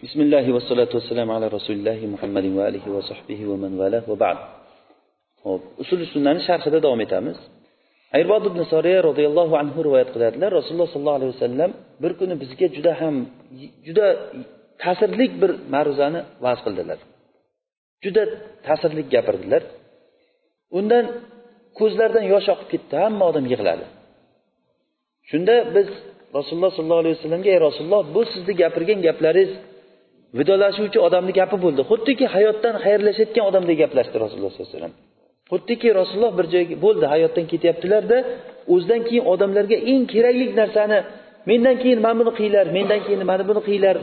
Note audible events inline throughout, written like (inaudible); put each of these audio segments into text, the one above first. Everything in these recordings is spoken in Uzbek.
بسم الله والصلاة والسلام على رسول الله محمد وآله وصحبه ومن والاه وبعد hop usul sunnani sharhida davom etamiz aybod ibn soriya roziyallohu anhu rivoyat qiladilar rasululloh sollallohu alayhi vasallam bir kuni bizga juda ham juda ta'sirli bir ma'ruzani vaz qildilar juda ta'sirli gapirdilar undan ko'zlaridan yosh oqib ketdi hamma odam yig'ladi shunda biz rasululloh sollallohu alayhi vasallamga ey rasululloh bu sizni gapirgan gaplaringiz vidolashuvchi odamni gapi bo'ldi. Xuddiki hayotdan xayrlashayotgan odamdek gaplashdi rasululloh sollallohu alayhi vasallam. Xuddiki rasululloh bir joyga bo'ldi hayotdan ketyaptilarda o'zidan keyin odamlarga eng kerakli narsani mendan keyin mana buni qilinglar mendan keyin mana buni qilinglar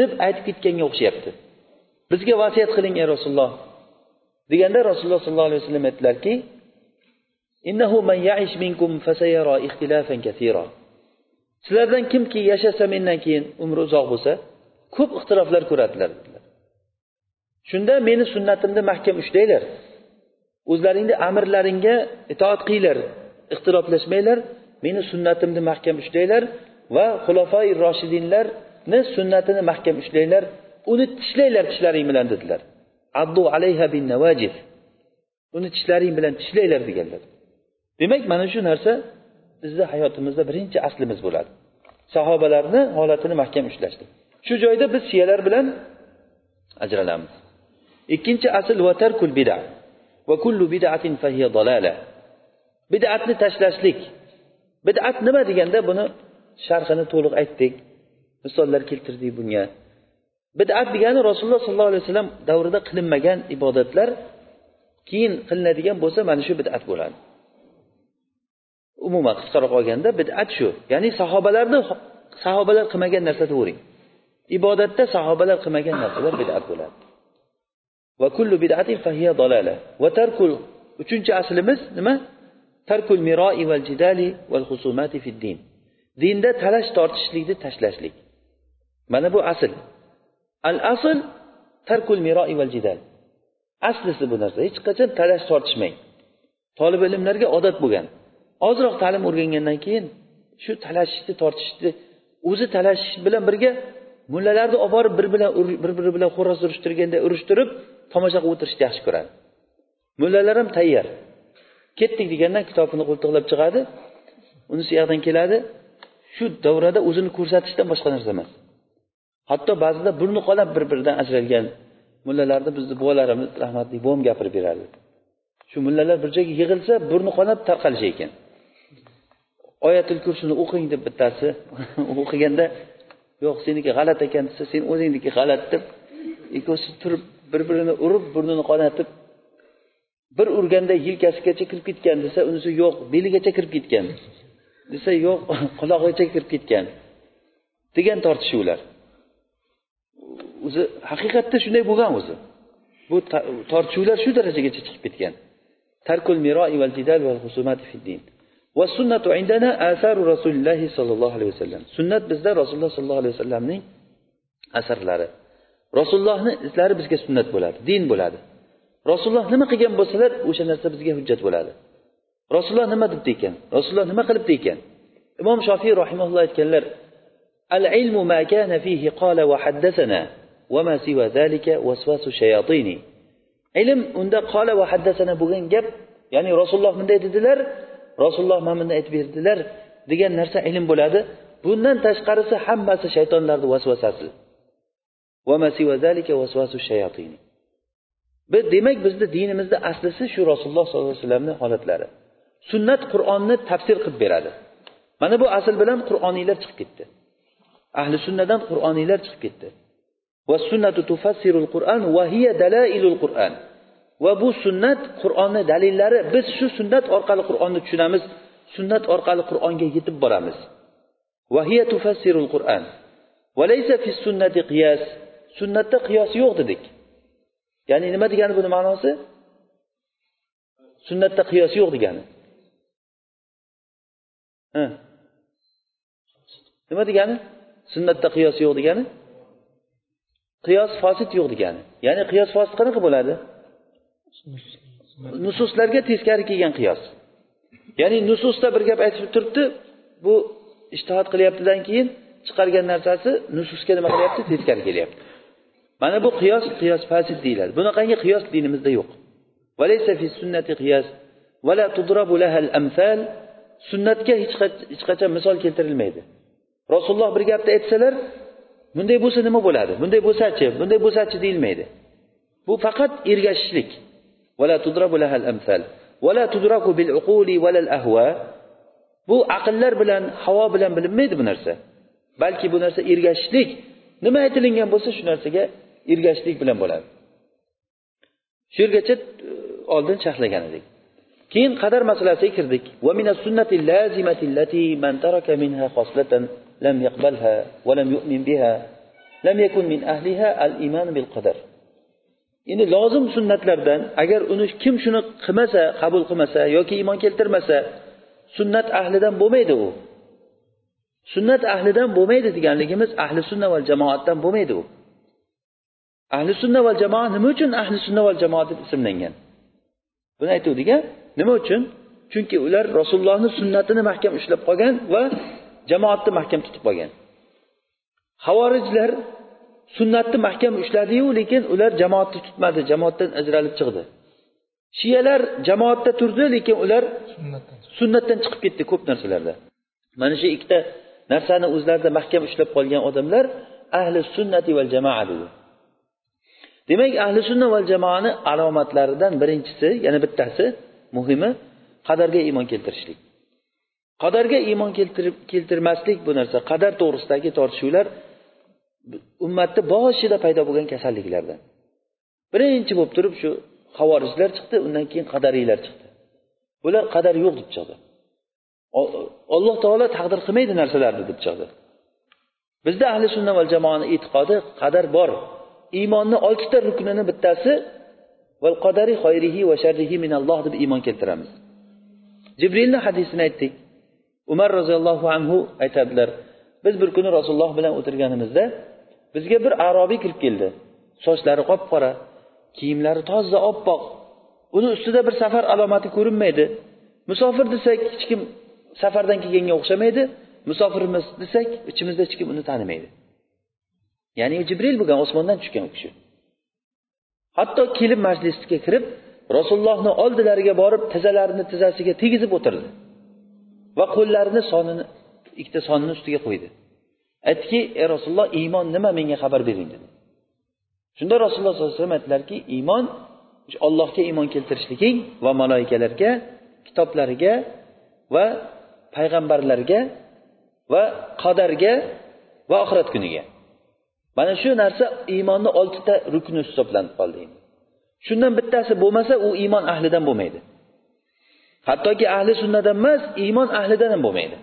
deb aytib ketganga o'xshayapti. Bizga vasiyat qiling ey rasululloh deganda rasululloh sollallohu alayhi vasallam aytdilarki sizlardan kimki yashasa mendan keyin umri uzoq bo'lsa ko'p ixtiloflar ko'radilar. Shunda meni sunnatimni mahkam ushlanglar. O'zlaringni amirlaringga itoat qilinglar. Ixtiloflashmanglar. Meni sunnatimni mahkam ushlanglar va xulofoi roshidinlarni sunnatini mahkam ushlanglar. Uni tishlanglar tishlaring bilan dedilar. Addu alayha bin navajif uni tishlaring bilan tishlanglar deganlar. Demak mana shu narsa bizni hayotimizda birinchi aslimiz bo'ladi. Sahobalarni holatini mahkam ushlashdi. Shu joyda biz shiyalar bilan ajralamiz. Ikkinchi asl vatarkul bida va kullu bidatin fahiya dalala bidatni tashlashlik. Bidat nima deganda buni sharhini to'liq aytdik. Misollar keltirdik bunga. Bidat degani rasululloh sollallohu alayhi vasallam davrida qilinmagan ibodatlar keyin qilinadigan bo'lsa mana shu bidat bo'ladi. Umuman qisqaroq olganda bidat shu. Ya'ni sahobalarni sahobalar qilmagan narsa deyavering ibodatda sahobalar qilmagan narsalar bidat bo'ladi. Va kullu bid'atin fahiya dalala va tarkul uchinchi aslimiz nima? Tarkul miroi val jidali val husumati fid din. Dinda talash tortishlikni tashlashlik. Mana bu asl. Al asl tarkul miroi val jidal. Aslisi bu narsa. Hech qachon talash tortishmang. Tolib ilmlarga odat bo'lgan. Ozroq ta'lim o'rgangandan keyin shu talashishni tortishishni o'zi talashish bilan birga mullalarni olib borib bir bilan bir biri bilan xo'roz urishtirganda urishtirib tomosha qilib o'tirishni yaxshi ko'radi. Mullalar ham tayyor. Ketdik degandan kitobini qo'ltiqlab chiqadi. Unisi yoqdan keladi. Shu davrada o'zini ko'rsatishdan boshqa narsa emas. Hatto ba'zida burni qonab bir biridan ajralgan mullalarni bizni buvalarimiz rahmatli buvam gapirib berardi. Shu mullalar bir joyga yig'ilsa burni qonab tarqalishi ekan. Oyatul kursini o'qing deb bittasi (laughs) o'qiganda yo'q seniki g'alati ekan desa sen o'zingniki g'alati deb ikkovsi turib bir birini urib burnini qonatib bir urganda yelkasigacha kirib ketgan desa unisi yo'q beligacha kirib ketgan. desa yo'q (laughs) qulog'igacha kirib ketgan. degan tortishuvlar. O'zi haqiqatda shunday bo'lgan o'zi. Bu tortishuvlar shu darajagacha chiqib ketgan. Tarkul miroi val jidal val husumat fid din. Va sunnatu indana asaru rasulillahi sollallohu alayhi vasallam. Sunnat bizda rasululloh sollallohu alayhi vasallamning asarlari. Rasulullohni izlari bizga sunnat bo'ladi din bo'ladi. Rasululloh nima qilgan bo'lsalar o'sha narsa bizga hujjat bo'ladi. Rasululloh nima debdi ekan? Rasululloh nima qilibdi ekan? Imom shofiy rahimaulloh aytganlar al ilmu ma kana fihi qala va haddasana va ma siva zalika vasvasu shayatini ilm unda qola va haddasana bo'lgan gap ya'ni rasululloh bunday dedilar rasululloh mana bunday aytib berdilar degan narsa ilm bo'ladi. Bundan tashqarisi hammasi shaytonlarni vasvasasi. Biz demak bizni dinimizni aslisi shu rasululloh sollallohu alayhi vasallamni holatlari. Sunnat qur'onni tafsir qilib beradi. Mana bu asl bilan qur'oniylar chiqib ketdi. Ahli sunnadan qur'oniylar chiqib ketdi. Va sunnatu tufassirul qur'an va va bu sunnat qur'onni dalillari biz shu sunnat orqali qur'onni tushunamiz sunnat orqali qur'onga yetib boramiz. Qur'an. Sunnatda qiyos yo'q dedik. Ya'ni nima degani buni ma'nosi? Sunnatda qiyos yo'q degani. Nima degani? Sunnatda qiyos yo'q degani? Qiyos fosit yo'q degani. Ya'ni qiyos fosit qanaqa bo'ladi? Nususlarga teskari kelgan qiyos. Ya'ni nususda bir gap aytib turibdi bu ishtihod qilyaptidan keyin chiqargan narsasi nususga nima qilyapti? Teskari kelyapti. Mana bu qiyos qiyos fasid deyiladi. Bunaqangi qiyos dinimizda yo'q. Sunnatga hech qachon misol keltirilmaydi. Rasululloh bir gapni aytsalar bunday bo'lsa nima bo'ladi? Bunday bo'lsachi bunday bo'lsachi deyilmaydi. Bu faqat ergashishlik. bu aqllar bilan havo bilan bilinmaydi bu narsa balki bu narsa ergashishlik nima aytilingan bo'lsa shu narsaga ergashishlik bilan bo'ladi shu yergacha e, oldin sharhlagan edik keyin qadar masalasiga kirdik لم يقبلها ولم يؤمن بها لم يكن من أهلها الإيمان بالقدر endi lozim sunnatlardan agar uni kim shuni qilmasa qabul qilmasa yoki iymon keltirmasa sunnat ahlidan bo'lmaydi u. Sunnat ahlidan bo'lmaydi deganligimiz ahli sunna va jamoatdan bo'lmaydi u. Ahli sunna va jamoa nima uchun ahli sunna va jamoa deb ismlangan? Buni aytuvdik a nima uchun? Chunki ular rasulullohni sunnatini mahkam ushlab qolgan va jamoatni mahkam tutib qolgan. Havorijlar sunnatni mahkam ushladiyu lekin ular jamoatni tutmadi. Jamoatdan ajralib chiqdi. Shiyalar jamoatda turdi lekin ular sunnatdan chiqib ketdi ko'p narsalarda. Mana shu ikkita narsani o'zlarida mahkam ushlab qolgan odamlar ahli sunnati val jamoa dedi. Demak ahli sunna val jamoani alomatlaridan birinchisi yana bittasi muhimi qadarga iymon keltirishlik. Qadarga iymon keltirib keltirmaslik bu narsa qadar to'g'risidagi tortishuvlar ummatni boshida paydo bo'lgan kasalliklardan. Birinchi bo'lib turib shu havorijlar chiqdi undan keyin qadariylar chiqdi. Bular qadar yo'q deb chiqdi alloh taolo taqdir qilmaydi narsalarni deb chiqdi bizda ahli sunna va jamoani e'tiqodi qadar bor. Iymonni oltita ruknini bittasi val qadari xayrihi va sharrihi minalloh deb iymon keltiramiz. Jibrilni hadisini aytdik. Umar roziyallohu anhu aytadilar biz bir kuni rasululloh bilan o'tirganimizda bizga bir arobiy kirib keldi. Sochlari qop qora kiyimlari toza oppoq. Uni ustida bir safar alomati ko'rinmaydi. Musofir desak hech kim safardan kelganga o'xshamaydi. Musofirmiz desak ichimizda hech kim uni tanimaydi. Ya'ni jibril bo'lgan osmondan tushgan u kishi. Hatto kelib majlisga kirib rasulullohni oldilariga borib tizzalarini tizzasiga tegizib o'tirdi va qo'llarini sonini ikkita sonni ustiga qo'ydi. Aytdiki ey rasululloh iymon nima menga xabar bering dedi. Shunda rasululloh sollallohu alayhi vasallam aytdilarki iymon allohga iymon keltirishliging va maloikalarga kitoblariga va payg'ambarlarga va qadarga va oxirat kuniga. Mana shu narsa iymonni oltita rukni hisoblanib qoldi shundan bittasi bo'lmasa u iymon ahlidan bo'lmaydi. Hattoki ahli sunnadan emas iymon ahlidan ham bo'lmaydi.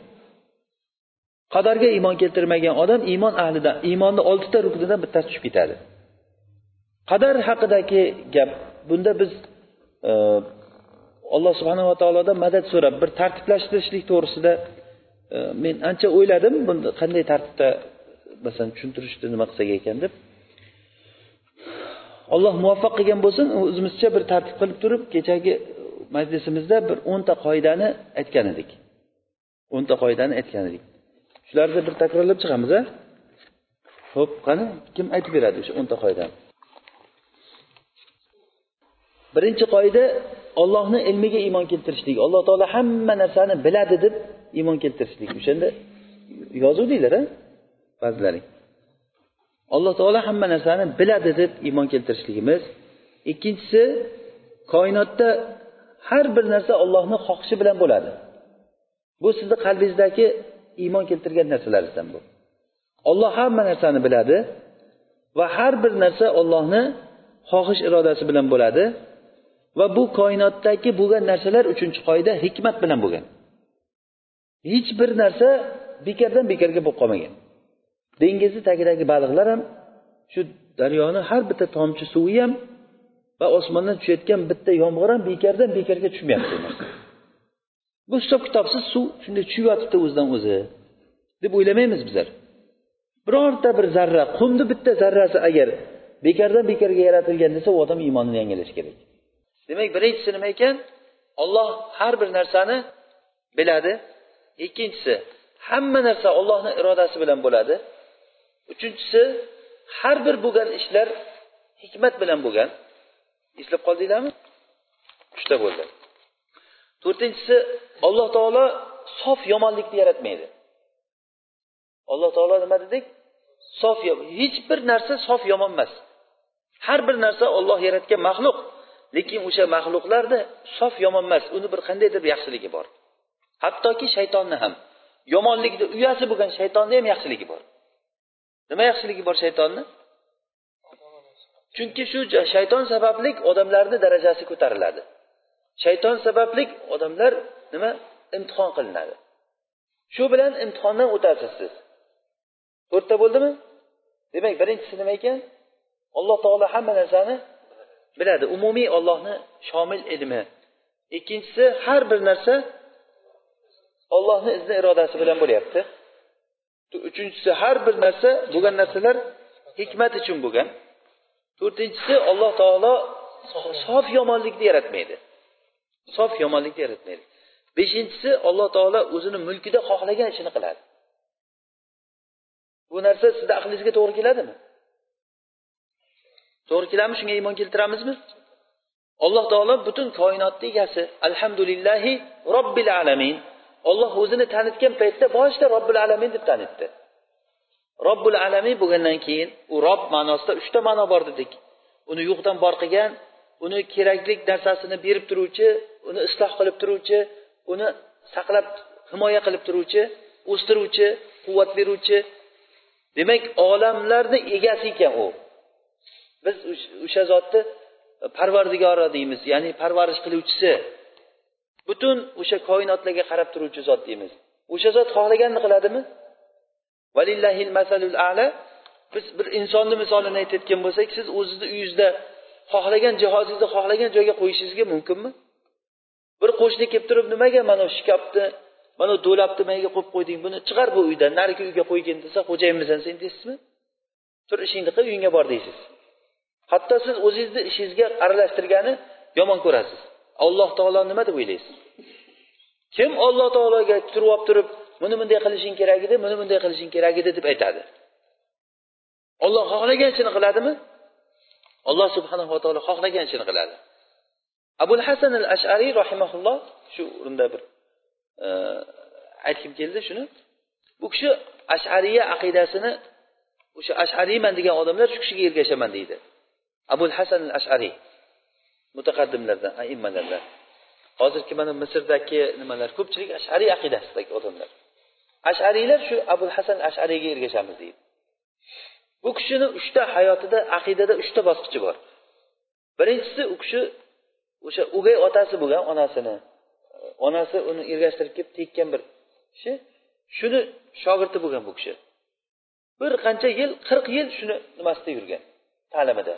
Qadarga iymon keltirmagan odam iymon ahlidan iymonni oltita ruknidan bittasi tushib ketadi. Qadar haqidagi gap bunda biz e, alloh subhanava taolodan madad so'rab bir tartiblashtirishlik to'g'risida e, men ancha o'yladim buni qanday tartibda masalan tushuntirishni nima qilsak ekan deb. Alloh muvaffaq qilgan bo'lsin o'zimizcha bir tartib qilib turib kechagi majlisimizda bir o'nta qoidani aytgan edik. O'nta qoidani aytgan edik. Shularni bir takrorlab chiqamiz a? Ho'p qani kim aytib beradi o'sha o'nta qoidani birinchi qoida ollohni ilmiga iymon keltirishlik. Alloh taolo hamma narsani biladi deb iymon keltirishlik. O'shanda yozuvdinglar a? Ba'zilaring alloh taolo hamma narsani biladi deb iymon keltirishligimiz. Ikkinchisi koinotda har bir narsa ollohni xohishi bilan bo'ladi. Bu sizni qalbingizdagi iymon keltirgan narsalaringizdan bu. Olloh hamma narsani biladi va har bir narsa ollohni xohish irodasi bilan bo'ladi va bu koinotdagi bo'lgan narsalar uchinchi qoida hikmat bilan bo'lgan. Hech bir narsa bekardan bekarga bo'lib qolmagan. Dengizni tagidagi baliqlar ham shu daryoni har bitta tomchi suvi ham va osmondan tushayotgan bitta yomg'ir ham bekardan bekarga tushmayapti. Bu hisob kitobsiz suv shunday tushib yotibdi o'zidan o'zi deb o'ylamaymiz bizlar. Birorta bir zarra qumni bitta zarrasi agar bekordan bekorga yaratilgan desa u odam iymonini yangilashi kerak. Demak birinchisi nima ekan olloh har bir narsani biladi. Ikkinchisi hamma narsa ollohni irodasi bilan bo'ladi. Uchinchisi har bir bo'lgan ishlar hikmat bilan bo'lgan. Eslab qoldinglarmi? Uchta bo'ldi. To'rtinchisi alloh taolo sof yomonlikni yaratmaydi. Alloh taolo nima dedik? Sof hech bir narsa sof yomon emas. Har bir narsa olloh yaratgan maxluq lekin o'sha maxluqlarni sof yomon emas uni bir qandaydir yaxshiligi bor. Hattoki shaytonni ham yomonlikni uyasi bo'lgan shaytonni ham yaxshiligi bor. Nima yaxshiligi bor shaytonni? Chunki shu shayton sababli odamlarni darajasi ko'tariladi. Shayton sababli odamlar nima? Imtihon qilinadi. Shu bilan imtihondan o'tasiz siz to'rtta bo'ldimi? Demak birinchisi nima ekan? Alloh taolo hamma narsani biladi. Umumiy ollohni shomil ilmi ikkinchisi har bir narsa ollohni izni irodasi bilan bo'lyapti. Uchinchisi har bir narsa bo'lgan narsalar hikmat uchun bo'lgan. To'rtinchisi alloh taolo sof yomonlikni yaratmaydi. Sof yomonlikni yaratmaydi beshinchisi alloh taolo o'zini mulkida xohlagan ishini qiladi. Bu narsa sizni aqlingizga to'g'ri keladimi? To'g'ri keladimi shunga iymon keltiramizmi? Alloh taolo butun koinotni egasi alhamdulillahi robbil alamin. Olloh o'zini tanitgan paytda boshida robbil alamin deb tanitdi. Robbil alamin bo'lgandan keyin u rob ma'nosida uchta ma'no bor dedik. Uni yo'qdan bor qilgan uni kerakli narsasini berib turuvchi uni isloh qilib turuvchi uni saqlab himoya qilib turuvchi o'stiruvchi quvvat beruvchi. Demak olamlarni egasi ekan u. Biz o'sha zotni e, parvardigori deymiz ya'ni parvarish qiluvchisi. Butun o'sha koinotlarga qarab turuvchi zot deymiz. O'sha zot xohlaganini qiladimi? Valillahil masalul ala. Biz bir insonni misolini aytayotgan bo'lsak siz o'zizni uyingizda xohlagan jihozingizni xohlagan joyga qo'yishingizga mumkinmi? Bir qo'shni kelib turib nimaga mana shu shkafni mana do'labni nimaga qo'yib qo'yding? Buni chiqar bu uydan. Narigi uyga qo'ygin desa xo'jayinmisan sen deysizmi? Tur ishingni qil uyingga bor deysiz. Hatto siz o'zingizni ishingizga aralashtirgani yomon ko'rasiz. Alloh taolo nima deb o'ylaysiz? Kim olloh taologa turib olib turib buni bunday qilishing kerak edi buni bunday qilishing kerak edi deb aytadi? Olloh xohlagan ishini qiladimi? Alloh subhanava taolo xohlagan ishini qiladi. Abul hasan al ashariy rahimaulloh shu o'rinda bir e, aytgim keldi shuni. Bu kishi ashariya aqidasini o'sha ashariyman degan odamlar shu kishiga ergashaman deydi. Abul hasan al ashariy mutaqaddimlardan aimmalardan. Hozirgi mana misrdagi nimalar ko'pchilik ashariy aqidasidagi odamlar. Ashariylar shu abul hasan ashariyga ergashamiz deydi. Bu kishini uchta hayotida aqidada uchta bosqichi bor. Birinchisi u kishi o'sha o'gay otasi bo'lgan onasini. Onasi uni ergashtirib kelib tekkan bir kishi. Shuni shogirdi bo'lgan bu kishi. Bir qancha yil qirq yil shuni nimasida yurgan ta'limida.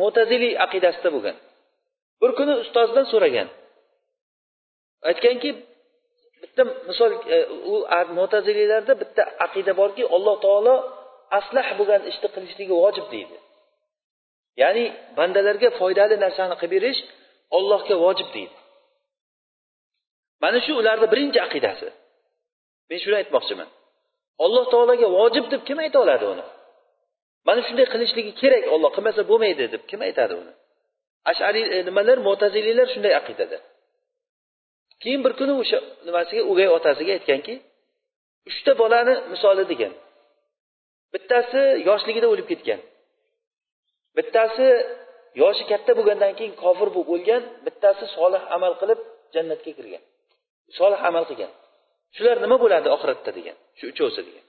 Mo'taziliy aqidasida bo'lgan. Bir kuni ustozidan so'ragan. Aytganki bitta misol e, u mo'taziliylarda bitta aqida borki alloh taolo aslah bo'lgan ishni qilishligi vojib deydi. Ya'ni bandalarga foydali narsani qilib berish ollohga vojib deydi. Mana shu ularni birinchi aqidasi. Men shuni aytmoqchiman. Alloh taologa vojib deb kim ayta oladi uni? Mana shunday qilishligi kerak olloh qilmasa bo'lmaydi deb kim aytadi uni? Ashariy e, nimalar mo'taziliylar shunday aqidada. Keyin bir kuni o'sha nimasiga o'gay otasiga aytganki uchta bolani misoli degan. Bittasi yoshligida o'lib ketgan. Bittasi yoshi katta bo'lgandan keyin kofir bo'lib o'lgan bittasi solih amal qilib jannatga kirgan. Solih amal qilgan. Shular nima bo'ladi oxiratda degan shu uchovsi degan.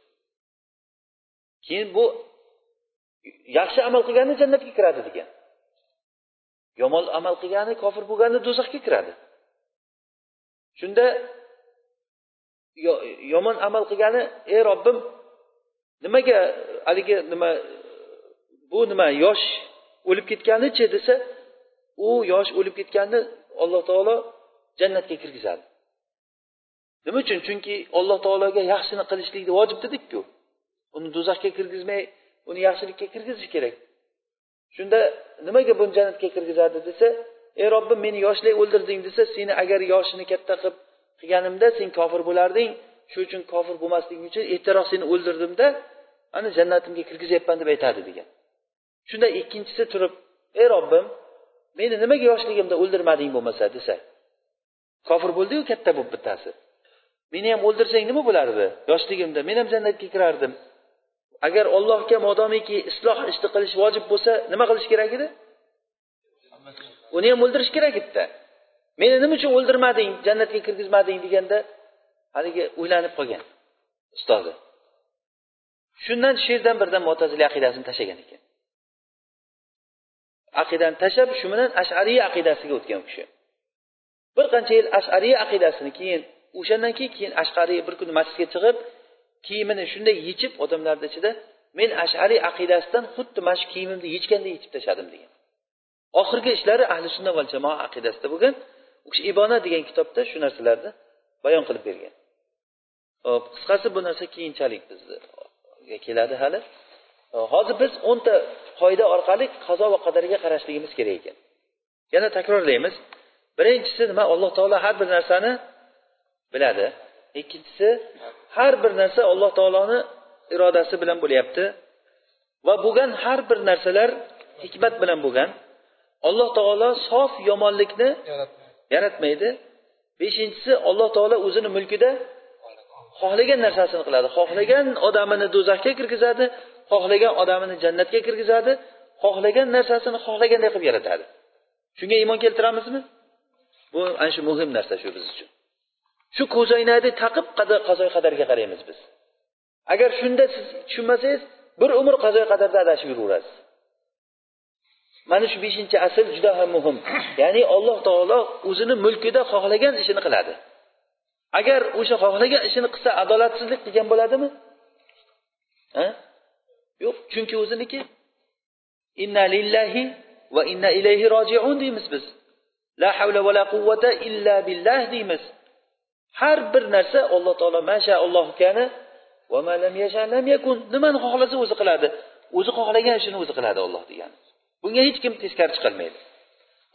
Keyin bu yaxshi amal qilgani jannatga kiradi degan. Yomon amal qilgani kofir bo'lgani do'zaxga kiradi. Shunda yomon amal qilgani ey robbim nimaga haligi nima bu nima yosh o'lib ketganichi desa u yosh o'lib ketganni alloh taolo jannatga kirgizadi. Nima uchun? Chunki alloh taologa yaxshini qilishlikni vojib dedikku. Uni do'zaxga kirgizmay uni yaxshilikka kirgizish kerak. Shunda nimaga buni jannatga kirgizadi desa ey robbim meni yoshlik o'ldirding desa seni agar yoshini katta qilib qilganimda sen kofir bo'larding shu uchun kofir bo'lmasliging uchun ertaroq seni o'ldirdimda ana jannatimga kirgizyapman deb aytadi degan. Shunda ikkinchisi turib ey robbim meni nimaga yoshligimda o'ldirmading bo'lmasa desa kofir bo'ldiyu katta bo'lib bittasi. Meni ham o'ldirsang nima bo'lardi? Yoshligimda men ham jannatga kirardim. Agar ollohga modomiki isloh ishni qilish vojib bo'lsa nima qilish kerak edi? Uni ham o'ldirish kerak edida meni nima uchun o'ldirmading jannatga kirgizmading deganda haligi o'ylanib qolgan ustozi. Shundan shu yerdan birdan mo'taziliy aqidasini tashlagan ekan. Aqidani tashlab shu bilan ashariy aqidasiga o'tgan u kishi. Bir qancha yil ashariy aqidasini keyin o'shandan keyin keyin ashqariy bir kuni masjidga chiqib kiyimini shunday yechib odamlarni ichida men ashariy aqidasidan xuddi mana shu kiyimimni yechgandek yechib tashladim degan. Oxirgi ishlari ahli sunna va jamoa aqidasida bo'lgan u kishi ibona degan kitobda shu narsalarni bayon qilib bergan. Hop qisqasi bu narsa keyinchalik bizga keladi hali. Hozir biz o'nta qoida orqali qazo va qadarga qarashligimiz kerak ekan. Yana takrorlaymiz. Birinchisi nima? Alloh taolo har bir narsani biladi. Ikkinchisi har bir narsa alloh taoloni irodasi bilan bo'lyapti. Va bo'lgan har bir narsalar hikmat bilan bo'lgan. Alloh taolo sof yomonlikni yaratmaydi. Beshinchisi alloh taolo o'zini mulkida xohlagan narsasini qiladi. Xohlagan odamini do'zaxga kirgizadi xohlagan odamini jannatga kirgizadi xohlagan narsasini xohlaganday qilib yaratadi. Shunga iymon keltiramizmi? Bu ana shu muhim narsa shu biz uchun. Shu ko'zoynakni taqib qazoy qadarga qaraymiz biz. Agar shunda siz tushunmasangiz bir umr qazoy qadarda adashib yuraverasiz. Mana shu beshinchi asl juda ham muhim. Ya'ni alloh taolo o'zini mulkida xohlagan ishini qiladi. Agar o'sha xohlagan ishini qilsa adolatsizlik qilgan bo'ladimi? Yo'q chunki o'ziniki inna lillahi va inna ilayhi rojiun deymiz biz. La havla va la quvvata illa billah deymiz. Har bir narsa alloh taolo masha alloh kani va ma lam yasha lam yakun nimani xohlasa o'zi qiladi. O'zi xohlagan ishini o'zi qiladi olloh degani bunga hech kim teskari chiqolmaydi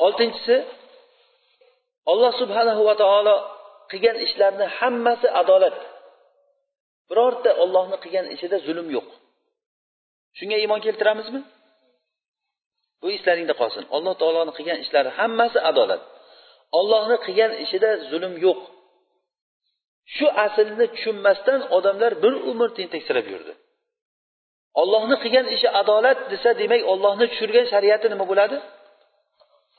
oltinchisi alloh subhanahu va taolo qilgan ishlarni hammasi adolat. Birorta ollohni qilgan ishida zulm yo'q. Shunga iymon keltiramizmi? Bu eslaringda qolsin. Alloh taoloni qilgan ishlari hammasi adolat. Ollohni qilgan ishida zulm yo'q. Shu aslni tushunmasdan odamlar bir umr tentaksirab yurdi. Ollohni qilgan ishi adolat desa demak ollohni tushirgan shariati nima bo'ladi?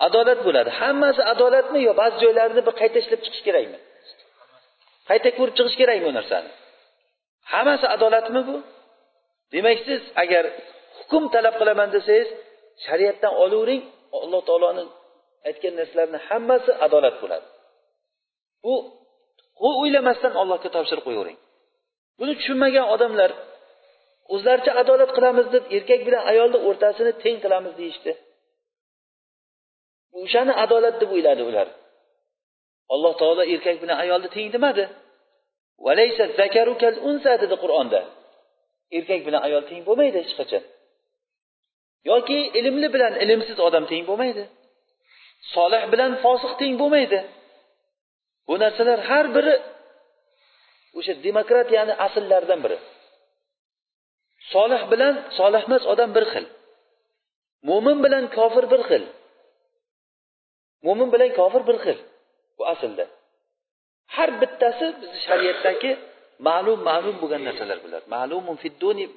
Adolat bo'ladi. Hammasi adolatmi yo ba'zi joylarini bir qayta ishlab chiqish kerakmi? Qayta ko'rib chiqish kerakmi bu narsani? Hammasi adolatmi bu? Demak siz agar hukm talab qilaman desangiz shariatdan olavering alloh taoloni aytgan narsalarni hammasi adolat bo'ladi. Bu o'ylamasdan allohga topshirib qo'yavering. Buni tushunmagan odamlar o'zlaricha adolat qilamiz deb erkak bilan ayolni o'rtasini teng qilamiz deyishdi. O'shani adolat deb o'yladi ular. Alloh taolo erkak bilan ayolni teng demadi dedi qur'onda. Erkak bilan ayol teng bo'lmaydi hech qachon. Yoki ilmli bilan ilmsiz odam teng bo'lmaydi. Solih bilan fosiq teng bo'lmaydi. Bu narsalar har biri o'sha demokratiyani asllaridan biri. Solih bilan solihmas odam bir xil. Mo'min bilan kofir bir xil. Mo'min bilan kofir bir xil bu aslda. Har bittasi bizni shariatdagi ma'lum ma'lum bo'lgan narsalar bular. Ma'lumun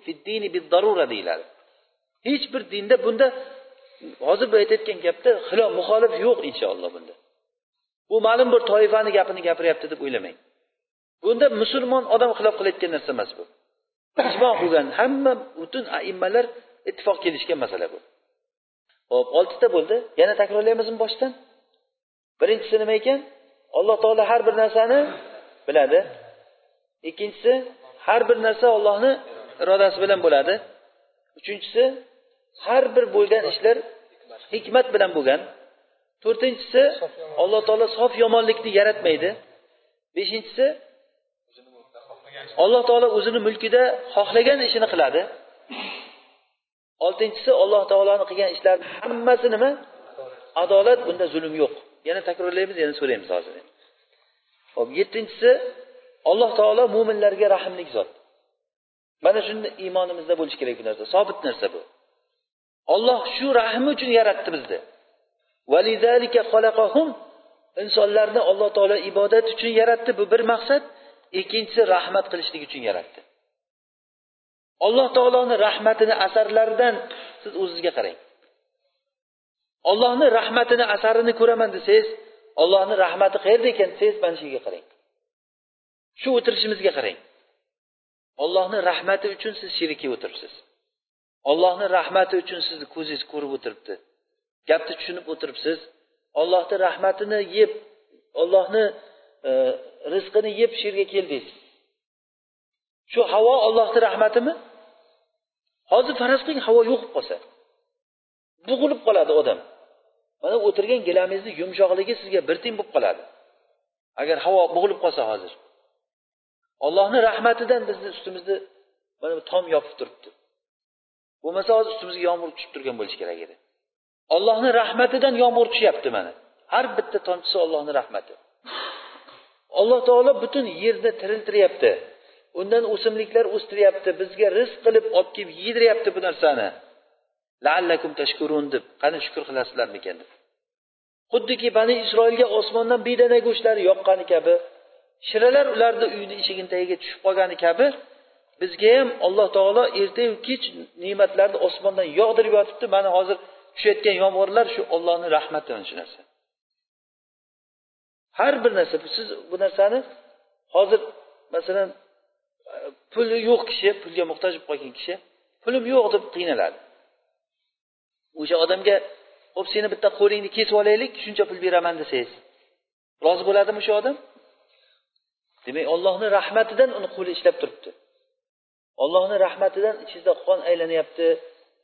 fiddini darura deyiladi. Hech bir dinda bunda hozir bu aytayotgan gapda xilof muxolif yo'q inshaalloh bunda. Bu ma'lum bir toifani gapini gapiryapti deb o'ylamang. Bunda musulmon odam xilof qilayotgan narsa emas bu. Ijmo qilgan hamma butun aimmalar ittifoq kelishgan masala bu. Ho'p oltita bo'ldi. Yana takrorlaymizmi boshdan. Birinchisi nima ekan? Alloh taolo har bir narsani biladi. Ikkinchisi har bir narsa ollohni irodasi bilan bo'ladi. Uchinchisi har bir bo'lgan ishlar hikmat bilan bo'lgan. To'rtinchisi alloh taolo sof yomonlikni yaratmaydi. Beshinchisi alloh taolo o'zini mulkida xohlagan ishini qiladi. Oltinchisi alloh taoloni qilgan ishlar hammasi nima? Adolat bunda zulm yo'q. Yana takrorlaymiz yana so'raymiz hozir. Hop yettinchisi alloh taolo mo'minlarga rahmli zot. Mana shunda iymonimizda bo'lishi kerak bu narsa. Sobit narsa bu. Olloh shu rahmi uchun yaratdi bizni. Insonlarni alloh taolo ibodat uchun yaratdi. Bu bir maqsad ikkinchisi rahmat qilishlik uchun yaratdi. Alloh taoloni rahmatini asarlaridan siz o'zizga qarang. Ollohni rahmatini asarini ko'raman desangiz ollohni rahmati qayerda ekan desangiz mana shu yerga qarang. Shu o'tirishimizga qarang. Ollohni rahmati uchun siz sherikka o'tiribsiz. Ollohni rahmati uchun sizni ko'zingiz ko'rib o'tiribdi. Gapni tushunib o'tiribsiz. Ollohni rahmatini yeb ollohni e, rizqini yeb shu yerga keldingiz shu havo ollohni rahmatimi? Hozir faraz qiling havo yo'q bo'lib qolsa. Bug'ilib qoladi odam. Mana o'tirgan gilamingizni yumshoqligi sizga bir tiyin bo'lib qoladi. Agar havo bug'ilib qolsa hozir. Ollohni rahmatidan bizni ustimizni mana bu tom yopib turibdi. Bo'lmasa hozir ustimizga yomg'ir tushib turgan bo'lishi kerak edi. Ollohni rahmatidan yomg'ir tushyapti mana. Har bitta tomchisi ollohni rahmati. Alloh taolo butun yerni tiriltiryapti. Undan o'simliklar o'stiryapti. Bizga rizq qilib olib kelib yediryapti bu narsani. Laallakum tashkurun deb qani shukur qilasizlarmikan deb. Xuddiki bani isroilga osmondan bedana go'shtlari yoqqani kabi shiralar ularni uyini eshigini tagiga tushib qolgani kabi bizga ham alloh taolo ertayu kech ne'matlarni osmondan yog'dirib yotibdi. Mana hozir tushayotgan yomg'irlar shu ollohni rahmati mana shu narsa. Har bir narsa siz bu narsani hozir masalan puli yo'q kishi pulga muhtoj bo'lib qolgan kishi pulim yo'q deb qiynaladi. O'sha odamga ho'p seni bitta qo'lingni kesib olaylik shuncha pul beraman desangiz rozi bo'ladimi o'sha odam? Demak ollohni rahmatidan uni qo'li ishlab turibdi. Ollohni rahmatidan ichingizda qon aylanyapti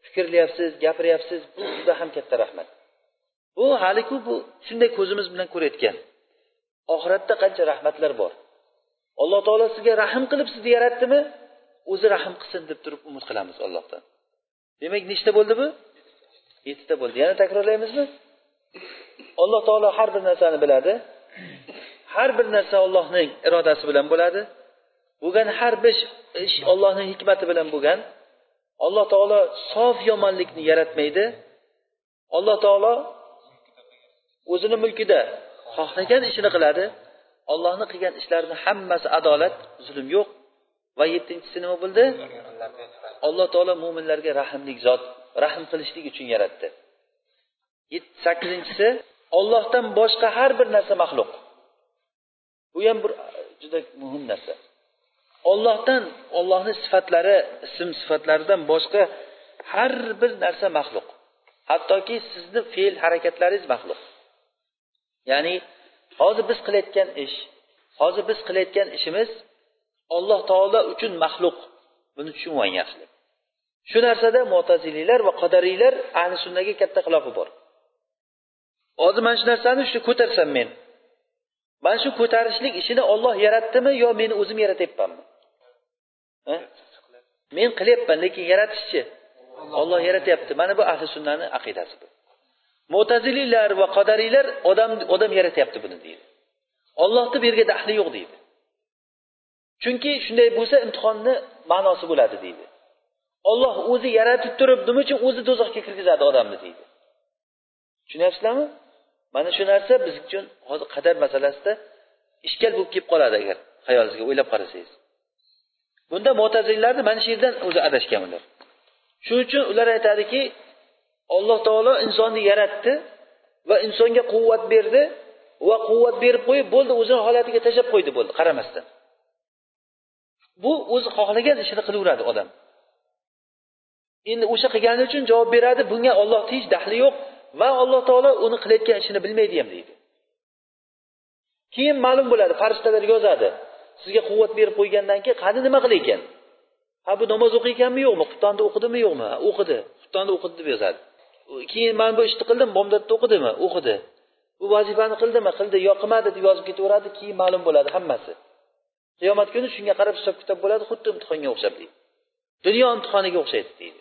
fikrlayapsiz gapiryapsiz bu juda ham katta rahmat. Bu haliku bu shunday ko'zimiz bilan ko'rayotgan. Oxiratda qancha rahmatlar bor. Alloh taolo sizga rahm qilib sizni yaratdimi? O'zi rahm qilsin deb turib umid qilamiz allohdan. Demak nechta bo'ldi bu? Yettita bo'ldi. Yana takrorlaymizmi? Alloh taolo har bir narsani biladi. Har bir narsa ollohning irodasi bilan bo'ladi. Bo'lgan har bir ish ollohning hikmati bilan bo'lgan. Alloh taolo sof yomonlikni yaratmaydi. Alloh taolo o'zini mulkida xohlagan ishini qiladi. Ollohni qilgan ishlarini hammasi adolat zulm yo'q. Va yettinchisi nima bo'ldi? Alloh taolo mo'minlarga rahmlik zot rahm qilishlik uchun yaratdi. Sakkizinchisi ollohdan boshqa har bir narsa maxluq. Bu ham bir uh, juda muhim narsa. Ollohdan ollohni sifatlari ism sifatlaridan boshqa har bir narsa maxluq. Hattoki sizni fe'l harakatlaringiz maxluq. Ya'ni hozir biz qilayotgan ish hozir biz qilayotgan ishimiz alloh taolo uchun maxluq. Buni tushunib oling yaxshilab. Shu narsada mo'taziliylar va qadariylar ahli sunnaga katta xilofi bor. Hozir mana shu narsani shu ko'tarsam men. Mana shu ko'tarishlik ishini olloh yaratdimi yo meni o'zim yaratyapmanmi? Men qilyapman lekin yaratishchi olloh yaratyapti. Mana bu ahli sunnani aqidasi bu. Mo'tazililar va qadariylar odam odam yaratyapti buni deydi. Ollohni bu yerga daxli yo'q deydi. Chunki shunday bo'lsa imtihonni ma'nosi bo'ladi deydi. Olloh o'zi yaratib turib nima uchun o'zi do'zaxga kirgizadi odamni deydi. Tushunyapsizlarmi mana shu narsa biz uchun hozir qadar masalasida ishkal bo'lib kelib qoladi agar xayolingizga o'ylab qarasangiz. Bunda mo'tazillarni mana shu yerdan o'zi adashgan ular. Shuning uchun ular aytadiki alloh taolo insonni yaratdi va insonga quvvat berdi va quvvat berib qo'yib bo'ldi o'zini holatiga tashlab qo'ydi bo'ldi qaramasdan. Bu o'zi xohlagan ishini qilaveradi odam. Endi o'sha qilgani uchun javob beradi bunga ollohni hech daxli yo'q. Va alloh taolo uni qilayotgan ishini bilmaydi ham deydi. Keyin ma'lum bo'ladi farishtalar yozadi. Sizga quvvat berib qo'ygandan keyin qani nima qilay ekan? Ha bu namoz o'qiyotganmi yo'qmi? Xuftonni o'qidimi yo'qmi? O'qidi. Xuftonni o'qidi deb yozadi. Keyin mana bu ishni qildim bomdodda o'qidimi? O'qidi. Bu vazifani qildimi? Qildi yo qilmadi deb yozib ketaveradi keyin ma'lum bo'ladi hammasi. Qiyomat kuni shunga qarab hisob kitob bo'ladi xuddi imtihonga o'xshab deydi. Dunyo imtihoniga o'xshaydi deydi.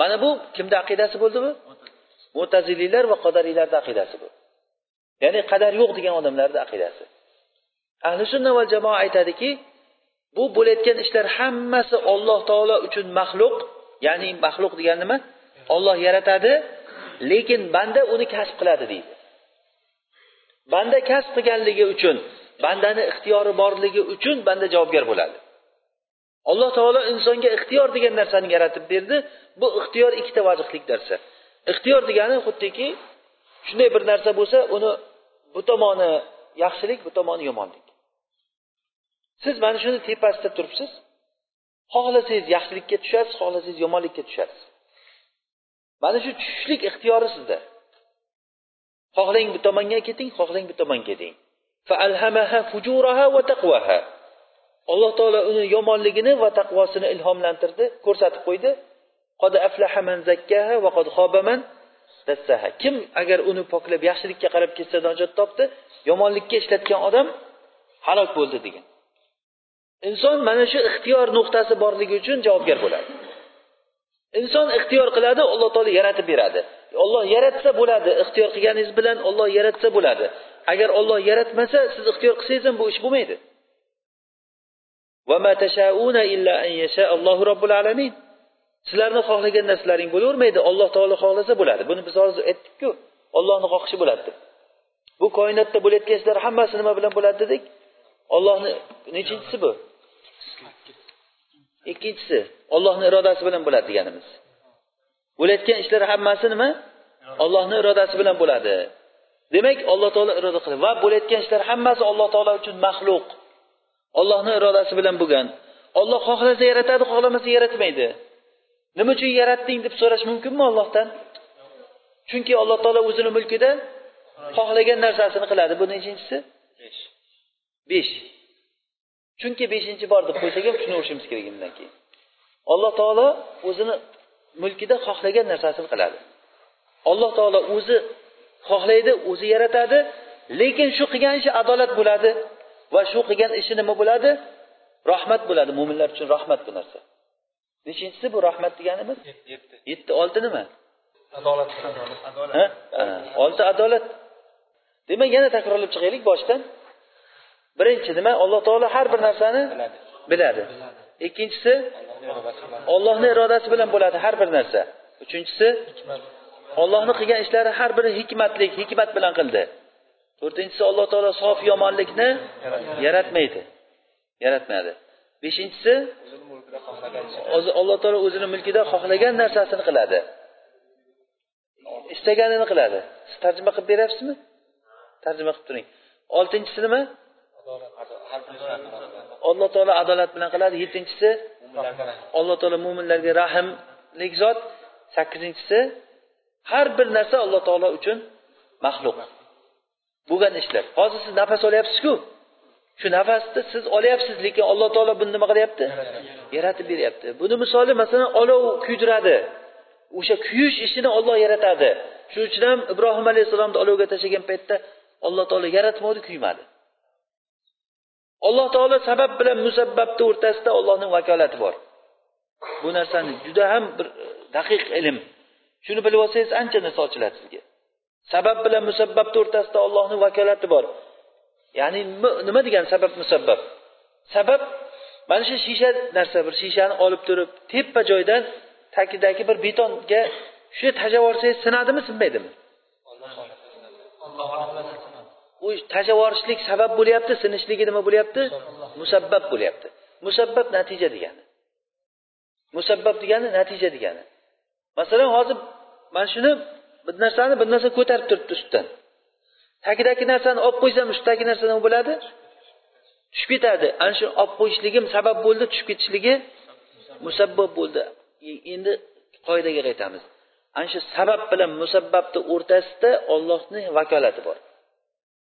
Mana bu kimni aqidasi bo'ldi bu? Mo'taziliylar va qadariylarni aqidasi bu. Ya'ni qadar yo'q degan odamlarni aqidasi. Ahli sunna va jamoa aytadiki bu bo'layotgan ishlar hammasi olloh taolo uchun maxluq ya'ni maxluq degani nima? Olloh yaratadi lekin banda uni kasb qiladi deydi. Banda kasb qilganligi uchun bandani ixtiyori borligi uchun banda javobgar bo'ladi. Alloh taolo insonga ixtiyor degan narsani yaratib berdi. Bu ixtiyor ikkita vajihlik narsa ixtiyor degani xuddiki shunday bir narsa bo'lsa uni bu tomoni yaxshilik bu tomoni yomonlik. Siz mana shuni tepasida turibsiz. Xohlasangiz yaxshilikka tushasiz xohlasangiz yomonlikka tushasiz. Mana shu tushishlik ixtiyori sizda. Xohlang bu tomonga keting xohlang bu tomonga keting alloh taolo uni yomonligini va taqvosini ilhomlantirdi ko'rsatib qo'ydi. Qod aflaha man zakkaha va qod xoba man dassaha. Kim agar uni poklab yaxshilikka qarab ketsa najot topdi yomonlikka ishlatgan odam halok bo'ldi degan. Inson mana shu ixtiyor nuqtasi borligi uchun javobgar bo'ladi. Inson ixtiyor qiladi alloh taolo yaratib beradi. Olloh yaratsa bo'ladi ixtiyor qilganingiz bilan olloh yaratsa bo'ladi. Agar olloh yaratmasa siz ixtiyor qilsangiz ham bu ish bo'lmaydi. Sizlarni xohlagan narsalaring bo'lavermaydi alloh taolo xohlasa bo'ladi. Buni biz hozir aytdikku ollohni xohishi bo'ladi deb bu koinotda bo'layotgan ishlar hammasi nima bilan bo'ladi dedik? Ollohni nechinchisi bu? Ikkinchisi ollohni irodasi bilan bo'ladi deganimiz. Bo'layotgan ishlar hammasi nima? Ollohni irodasi bilan bo'ladi. Demak alloh taolo iroda qiladi. Va bo'layotgan ishlar hammasi alloh taolo uchun maxluq. Ollohni irodasi bilan bo'lgan. Olloh xohlasa yaratadi xohlamasa yaratmaydi. Nima uchun yaratding deb so'rash mumkinmi ollohdan chunki alloh taolo o'zini mulkida xohlagan narsasini qiladi. Bu nechinchisi besh. Chunki beshinchi bor deb qo'ysak ham tushunaverishimiz kerak bundan keyin. Alloh taolo o'zini mulkida xohlagan narsasini qiladi. Alloh taolo o'zi xohlaydi o'zi yaratadi lekin shu qilgan ishi adolat bo'ladi va shu qilgan ishi nima bo'ladi? Rahmat bo'ladi mo'minlar uchun rahmat bu narsa nechinchisi bu rahmat deganimiz? Yetti olti nima adolat olti adolat. Demak yana takrorlab chiqaylik boshdan. Birinchi nima? Alloh taolo har bir narsani biladi. ikkinchisi ollohni irodasi bilan. Bo'ladi har bir narsa. Uchinchisi ollohni qilgan ishlari har biri hikmatlik hikmat bilan qildi. To'rtinchisi alloh taolo sof yomonlikni yaratmaydi. Yaratmadi beshinchisi alloh taolo o'zini mulkida xohlagan narsasini qiladi. Istaganini qiladi. Siz tarjima qilib beryapsizmi? Tarjima qilib turing. Oltinchisi nima? Alloh taolo adolat bilan qiladi. Yettinchisi alloh taolo mo'minlarga rahmlik zot. Sakkizinchisi har bir narsa alloh taolo uchun maxluq. Bo'lgan ishlar. Hozir siz nafas olyapsizku? Shu nafasni siz olyapsiz lekin alloh taolo buni nima qilyapti yaratib beryapti. Buni misoli masalan olov kuydiradi. O'sha kuyish ishini olloh yaratadi. Shuning uchun ham ibrohim alayhissalomni olovga tashlagan paytda alloh taolo yaratmadi kuymadi. Alloh taolo sabab bilan musabbabni o'rtasida ollohni vakolati bor. Bu narsani juda ham bir e, daqiq ilm. Shuni bilib olsangiz ancha narsa ochiladi sizga. Sabab bilan musabbabni o'rtasida ollohni vakolati bor. Ya'ni nima degani sabab musabbab? Sabab mana shu shisha narsa bir shishani olib turib tepa joydan tagidagi bir betonga shunday tashlab yuborsangiz sinadimi sinmaydimi? U tashlab yuborishlik sabab bo'lyapti sinishligi nima bo'lyapti? Musabbab bo'lyapti. Musabbab natija degani. Musabbab degani natija degani. Masalan hozir mana shuni bir narsani bir narsa ko'tarib turibdi ustidan. Tagidagi narsani olib qo'ysam ustidagi narsa nima bo'ladi? Tushib ketadi. Ana shu olib qo'yishligim sabab bo'ldi tushib ketishligi musabbab bo'ldi. E, endi qoidaga qaytamiz. Ana shu sabab bilan musabbabni o'rtasida ollohni vakolati bor.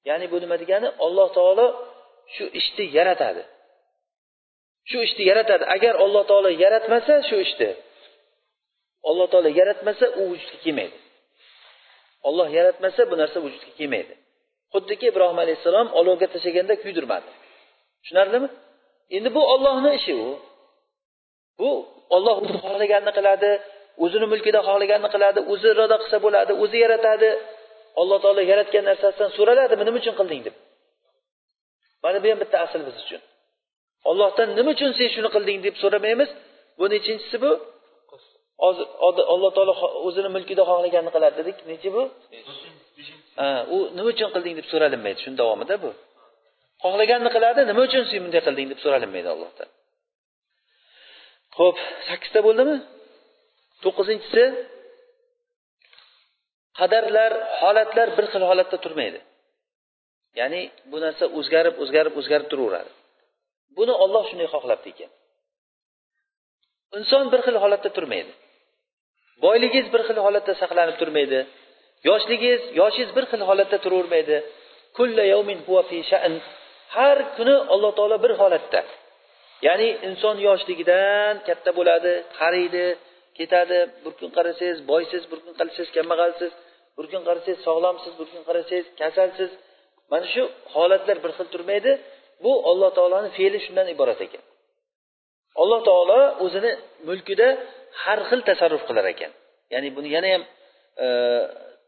Ya'ni bu nima degani? Alloh taolo shu ishni yaratadi. Shu ishni yaratadi. Agar alloh taolo yaratmasa shu ishni. Alloh taolo yaratmasa u vujudga kelmaydi. Olloh yaratmasa bu narsa vujudga kelmaydi. Xuddiki ibrohim alayhissalom olovga tashlaganda kuydirmadi. Tushunarlimi? Endi bu ollohni ishi u. Bu olloh o'zi xohlaganini qiladi o'zini mulkida xohlaganini qiladi o'zi iroda qilsa bo'ladi o'zi yaratadi. Alloh taolo yaratgan narsasidan so'raladimi nima uchun qilding deb. Mana bu ham bitta asl biz uchun. Ollohdan nima uchun sen shuni qilding deb so'ramaymiz. Bu nechinchisi bu alloh taolo o'zini mulkida xohlaganini qiladi dedik. Nechi bu? Ha u nima uchun qilding deb so'ralinmaydi. Shuni davomida bu. Xohlaganini qiladi nima uchun sen bunday qilding deb so'ralinmaydi allohdan. Ho'p sakkizta bo'ldimi? To'qqizinchisi qadarlar holatlar bir xil holatda turmaydi. Ya'ni bu narsa o'zgarib o'zgarib o'zgarib turaveradi. Buni olloh shunday xohlabdi ekan. Inson bir xil holatda turmaydi boyligingiz bir xil holatda saqlanib turmaydi. Yoshligingiz yoshingiz bir xil holatda turavermaydi. Har kuni alloh taolo bir holatda. Ya'ni inson yoshligidan katta bo'ladi qariydi ketadi. Bir kun qarasangiz boysiz bir kun qarasangiz kambag'alsiz bir kun qarasangiz sog'lomsiz bir kun qarasangiz kasalsiz. Mana shu holatlar bir xil turmaydi. Bu alloh taoloni fe'li shundan iborat ekan. Alloh taolo o'zini mulkida har xil tasarruf qilar ekan. Ya'ni buni yana ham e,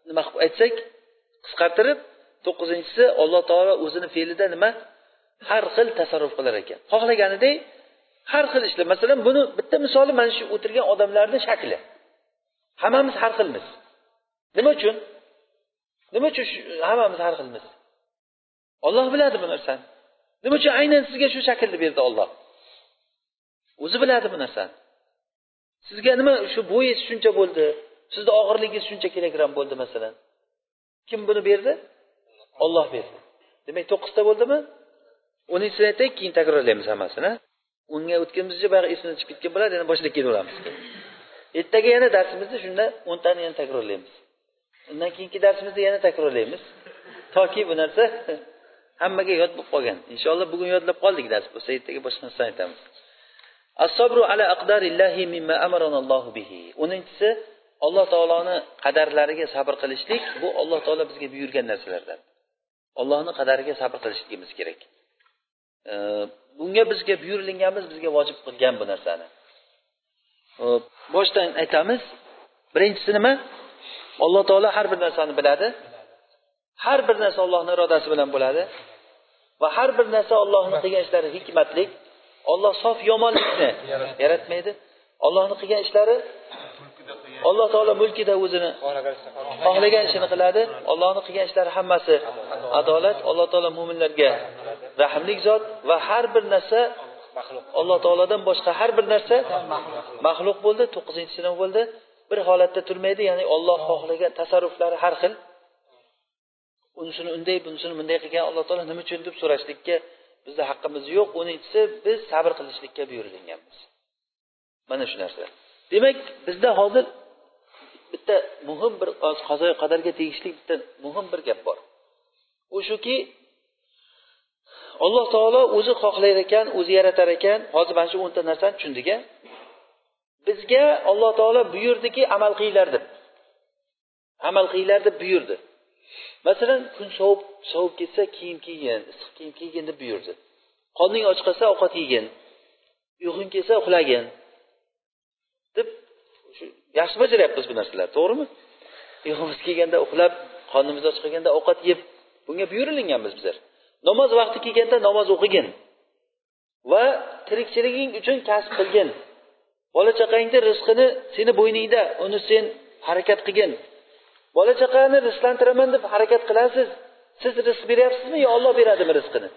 nima qilib aytsak qisqartirib to'qqizinchisi alloh taolo o'zini fe'lida nima? Har xil tasarruf qilar ekan. Xohlaganidek har xil ishlar masalan buni bitta misoli mana shu o'tirgan odamlarni shakli. Hammamiz har xilmiz. Nima uchun? Nima uchun hammamiz har xilmiz? Olloh biladi bu narsani. Nima uchun aynan sizga shu shaklni berdi olloh o'zi biladi bu narsani. Sizga nima shu bo'yingiz shuncha bo'ldi sizni og'irligingiz shuncha kilogramm bo'ldi masalan. Kim buni berdi? Olloh berdi. Demak to'qqizta bo'ldimi? O'ninchini aytaylik keyin takrorlaymiz hammasini. Unga o'tganimizcha baribir esimdan chiqib ketgan bo'ladi yana boshlab kelaveramiz ertaga yana darsimizni shunda o'ntani yana takrorlaymiz. Undan keyingi darsimizda yana takrorlaymiz. Toki bu narsa (laughs) hammaga yod bo'lib qolgan. Inshaalloh bugun yodlab qoldik dars bo'lsa ertaga boshqa narsani aytamiz. As-sabru ala aqdarillahi mimma amaranallohu bihi. O'ninchisi alloh taoloni qadarlariga sabr qilishlik bu alloh taolo bizga buyurgan narsalardan. Ollohni qadariga sabr qilishligimiz kerak. Bunga bizga buyurilganmiz bizga vojib qilgan bu narsani. Boshdan aytamiz. Birinchisi nima? Alloh taolo har bir narsani biladi. Har bir narsa ollohni irodasi bilan bo'ladi. Va har bir narsa ollohni qilgan ishlari hikmatlik. Olloh sof yomonlikni yaratmaydi. ollohni qilgan ishlari alloh taolo mulkida o'zini xohlagan ishini qiladi. Ollohni qilgan ishlari hammasi adolat. Alloh taolo mo'minlarga rahmlik zot va har bir narsa alloh taolodan boshqa har bir narsa maxluq bo'ldi. To'qqizinchisi nima bo'ldi. Bir holatda turmaydi ya'ni olloh xohlagan tasarruflari har xil. Unisini unday bunisini bunday qilgan alloh taolo nima uchun deb so'rashlikka bizni haqqimiz yo'q o'ninchisi biz sabr qilishlikka buyurilganmiz mana shu narsa demak bizda hozir bitta muhim bir qazoyi qadarga tegishli bitta muhim bir gap bor. U shuki alloh taolo o'zi xohlar ekan o'zi yaratar ekan. Hozir mana shu o'nta narsani tushundik a bizga alloh taolo buyurdiki amal qilinglar deb. Amal qilinglar deb buyurdi. Masalan kun sovib sovib ketsa kiyim kiygin issiq kiyim kiygin deb buyurdi. Qorning och qolsa ovqat yegin. Uyqung kelsa uxlagin. Deb shu yaxshi bajaryapmiz bu narsalarni to'g'rimi? Uyqumiz kelganda uxlab qornimiz och qolganda ovqat yeb bunga buyurilinganmiz bizlar. Namoz vaqti kelganda namoz o'qigin va tirikchiliging uchun kasb qilgin. Bola chaqangni rizqini seni bo'yningda uni sen harakat qilgin. Bola chaqani rizqlantiraman deb harakat qilasiz. Siz rizq beryapsizmi yo olloh beradimi rizqini?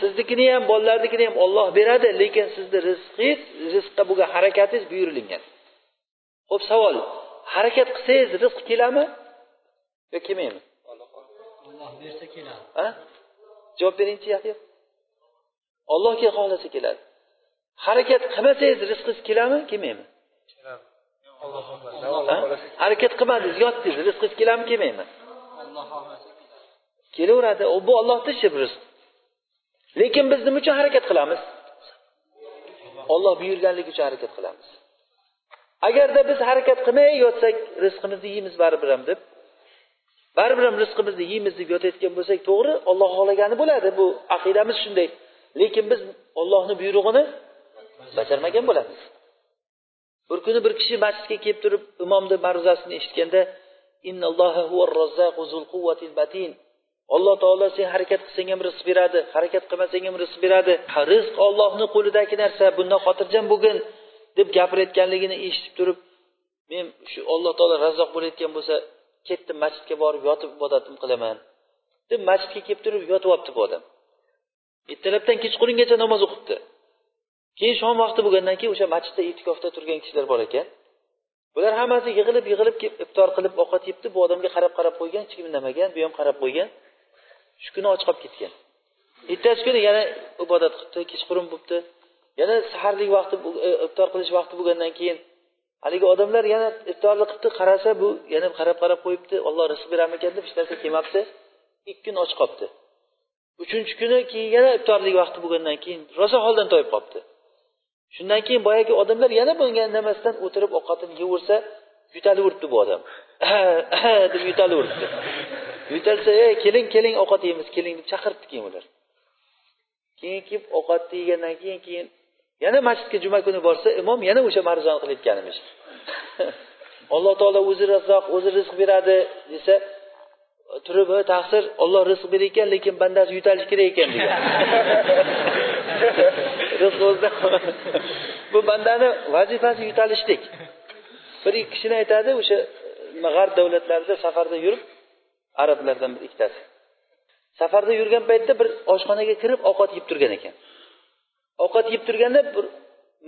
Siznikini ham bolalarnikini ham olloh beradi lekin sizni rizqingiz rizqqa bo'lgan harakatingiz buyurilgan ho'p savol. Harakat qilsangiz rizq keladimi yo kelmaydimi olloh bersa keladi. Javob beringchi yahyo. Ollohga xohlasa keladi. Harakat qilmasangiz rizqingiz keladimi kelmaydimi harakat qilmadingiz yotdingiz rizqingiz keladimi kelmaydimi kelaveradi bu ollohni ishi bu rizq. Lekin biz nima uchun harakat qilamiz? Olloh buyurganligi uchun harakat qilamiz. Agarda biz harakat qilmay yotsak rizqimizni yeymiz baribir ham deb. Baribir ham rizqimizni yeymiz deb yotayotgan bo'lsak to'g'ri olloh xohlagani bo'ladi bu aqidamiz shunday. Lekin biz ollohni buyrug'ini bajarmagan bo'lamiz bir kuni bir kishi masjidga kelib turib imomni ma'ruzasini eshitganda alloh taolo sen harakat qilsang ham rizq beradi harakat qilmasang ham rizq beradi. Rizq ollohni qo'lidagi narsa bundan xotirjam bo'lgin deb gapirayotganligini eshitib turib men shu alloh taolo razzoq bo'layotgan bo'lsa ketdim masjidga borib yotib ibodatim qilaman. Deb masjidga kelib turib yotib olibdi bu odam. Ertalabdan kechqurungacha namoz o'qibdi. Keyin shom vaqti bo'lgandan keyin o'sha masjidda e'tikofda turgan kishilar bor ekan. Bular hammasi yig'ilib yig'ilib kelib iftor qilib ovqat yebdi bu odamga qarab qarab qo'ygan hech kim indamagan bu ham qarab qo'ygan. Shu kuni och qolib ketgan. Ertasi kuni yana ibodat qilibdi kechqurun bo'libdi. Yana saharlik vaqti e, iftor qilish vaqti bo'lgandan keyin haligi odamlar yana iftorni qilibdi qarasa bu yana qarab qarab qo'yibdi olloh rizq berarmikan deb hech narsa kelmabdi. Ikki kun och qolibdi. Uchinchi kuni keyin yana iftorlik vaqti bo'lgandan keyin rosa holdan toyib qolibdi. Shundan keyin boyagi odamlar yana bunga indamasdan o'tirib ovqatini yeyversa yutalaveribdi bu odam. (laughs) deb yutalaveribdi yutalsa ey keling keling ovqat yeymiz keling deb chaqiribdi keyin ular. Keyin kelib ovqatni yegandan keyin keyin yana masjidga juma kuni borsa imom yana o'sha ma'ruzani qilayotgan emish. (laughs) Alloh taolo o'zi razzoq o'zi rizq beradi desa turib taqsir olloh rizq berar ekan lekin bandasi yutalishi kerak ekan degan. (laughs) rizq o'zida (laughs) bu bandani vazifasi yutalishlik. Bir ikki kishini aytadi o'sha e, g'arb davlatlarida safarda yurib arablardan bir ikkitasi. Safarda yurgan paytda bir oshxonaga kirib ovqat yeb turgan ekan. Ovqat yeb turganda bir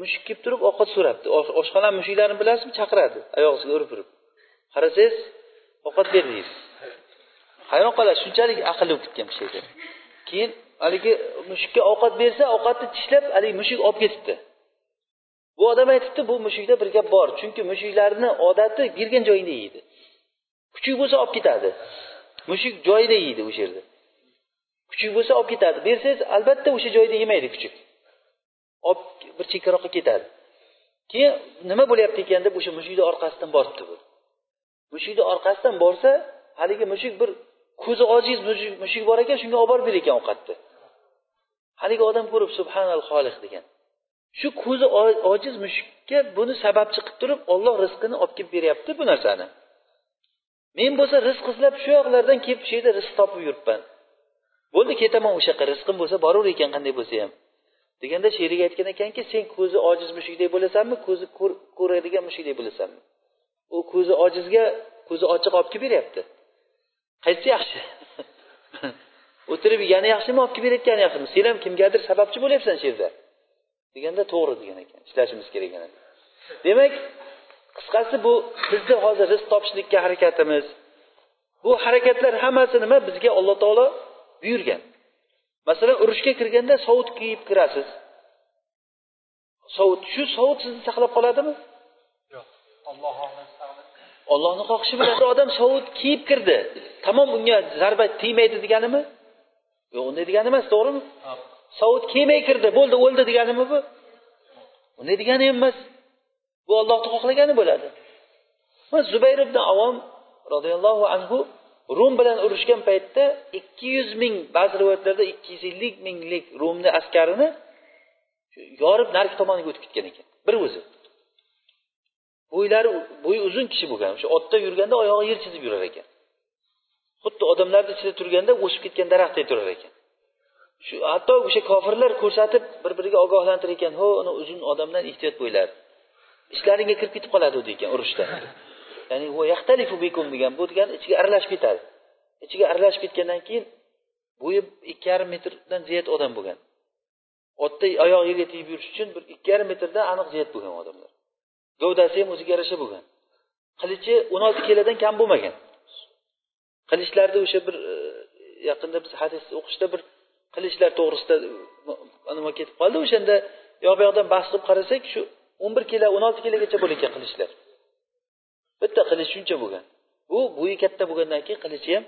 mushuk kelib turib ovqat so'rabdi. Oshxona mushuklarini bilasizmi? Chaqiradi. Oyog'isiga urib urib. Qarasangiz ovqat ber deydi hayron qolasiz shunchalik aqlli bo'lib ketgan kishi ekan keyin haligi mushukka ovqat bersa ovqatni tishlab haligi mushuk olib ketibdi. Bu odam aytibdi bu mushukda bir gap bor. Chunki mushuklarni odati bergan joyingda yeydi. Kuchuk bo'lsa olib ketadi. Mushuk joyida yeydi o'sha yerda. Kuchuk bo'lsa olib ketadi. Bersangiz albatta o'sha joyda yemaydi kuchuk. Olib bir chekkaroqqa ketadi. Keyin nima bo'lyapti ekan deb o'sha mushukni orqasidan boribdi bu. Mushukni orqasidan borsa haligi mushuk bir ko'zi ojiz mushuk bor ekan shunga olib borib berar ekan ovqatni. Haligi odam ko'rib subhanal xoliq degan. Shu ko'zi ojiz mushukka buni sababchi qilib turib olloh rizqini olib kelib beryapti bu narsani. Men bo'lsa rizq izlab shu yoqlardan kelib shu yerda rizq topib yuribman. Bo'ldi ketaman o'sha yoqqa rizqim bo'lsa boraver ekan qanday bo'lsa ham. Deganda sherigi aytgan ekanki sen ko'zi ojiz mushukdek bo'lasanmi ko'zi ko'radigan mushukdek bo'lasanmi? U ko'zi ojizga ko'zi ochiq olib kelib beryapti. Qaysi yaxshi? (laughs) o'tirib yegani yaxshimi olib kelib berayotgani yaxshimi? Sen ham kimgadir sababchi bo'lyapsan shu yerda. Deganda to'g'ri degan ekan ishlashimiz kerak ekan demak qisqasi bu bizni hozir rizq topishlikka harakatimiz. Bu harakatlar hammasi nima bizga alloh taolo buyurgan. Masalan urushga kirganda sovut kiyib kirasiz. Sovut shu sovut sizni saqlab qoladimi? Yo'q ollohni xohishi bilan odam sovut kiyib kirdi. Tamom unga zarba tegmaydi deganimi yo'q unday degani emas to'g'rimi? Sovut kiymay kirdi bo'ldi o'ldi deganimi bu? Unday degani ham emas. Bu ollohni xohlagani bo'ladi. Zubayr ibn avom roziyallohu anhu rum bilan urushgan paytda ikki yuz ming ba'zi rivoyatlarda ikki yuz ellik minglik rumni askarini yorib narigi tomoniga o'tib ketgan ekan. Bir o'zi. Bo'ylari bo'yi uzun kishi bo'lgan o'sha otda yurganda oyog'i yer chizib yurar ekan xuddi odamlarni ichida turganda o'sib ketgan daraxtdek turar ekan. Shu hatto o'sha kofirlar ko'rsatib bir biriga ogohlantirar ekan ho uni uzun odamdan ehtiyot bo'linglar ishlaringga kirib ketib qoladi u degan urushda. (laughs) Ya'ni bikum degan bu degani ichiga aralashib ketadi. Ichiga aralashib ketgandan keyin bo'yi ikki yarim metrdan ziyod odam bo'lgan. Otda oyoq yerga tegib yurish uchun bir ikki yarim metrdan aniq ziyod bo'lgan odamlar. Gavdasi ham o'ziga yarasha bo'lgan. Qilichi o'n olti kilodan kam bo'lmagan qilichlarni o'sha bir e, yaqinda biz hadis o'qishda bir qilichlar to'g'risida e, nima ketib qoldi? O'shanda yoq bu yoqdan bahs qilib qarasak shu o'n bir kilo o'n olti kilogacha bo'lar qilichlar. Bitta qilich shuncha bo'lgan. Bu bo'yi katta bo'lgandan keyin qilichi ham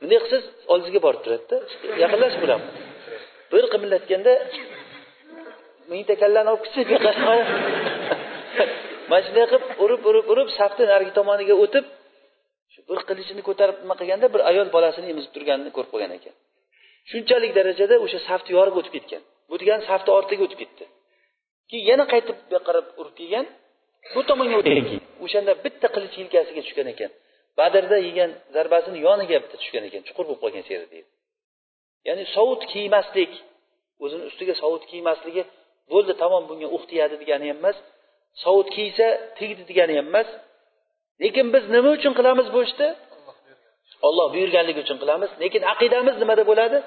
bunday qilsangiz oldingizga borib turadida. Yaqinlashib bo'ladi bir qimillatganda mingta kallani olib ketsa (laughs) mana shunday qilib urib urib urib safni narigi tomoniga o'tib bir qilichini ko'tarib nima qilganda bir ayol bolasini emizib turganini ko'rib qolgan ekan. Shunchalik darajada o'sha safni yorib o'tib ketgan. Bu degani safni ortiga o'tib ketdi. Keyin yana qaytib bu yoqqa qarab urib kelgan bu tomonga keyin o'shanda bitta qilich yelkasiga tushgan ekan. Badrda yegan zarbasini yoniga bitta tushgan ekan chuqur bo'lib qolgan seri deydi. Ya'ni sovut kiymaslik o'zini ustiga sovut kiymasligi bo'ldi tamom bunga uh tegadi degani ham emas. Sovut kiysa tegdi degani ham emas. Lekin biz nima uchun qilamiz bu ishni? Olloh buyurganligi uchun qilamiz. Lekin aqidamiz nimada bo'ladi?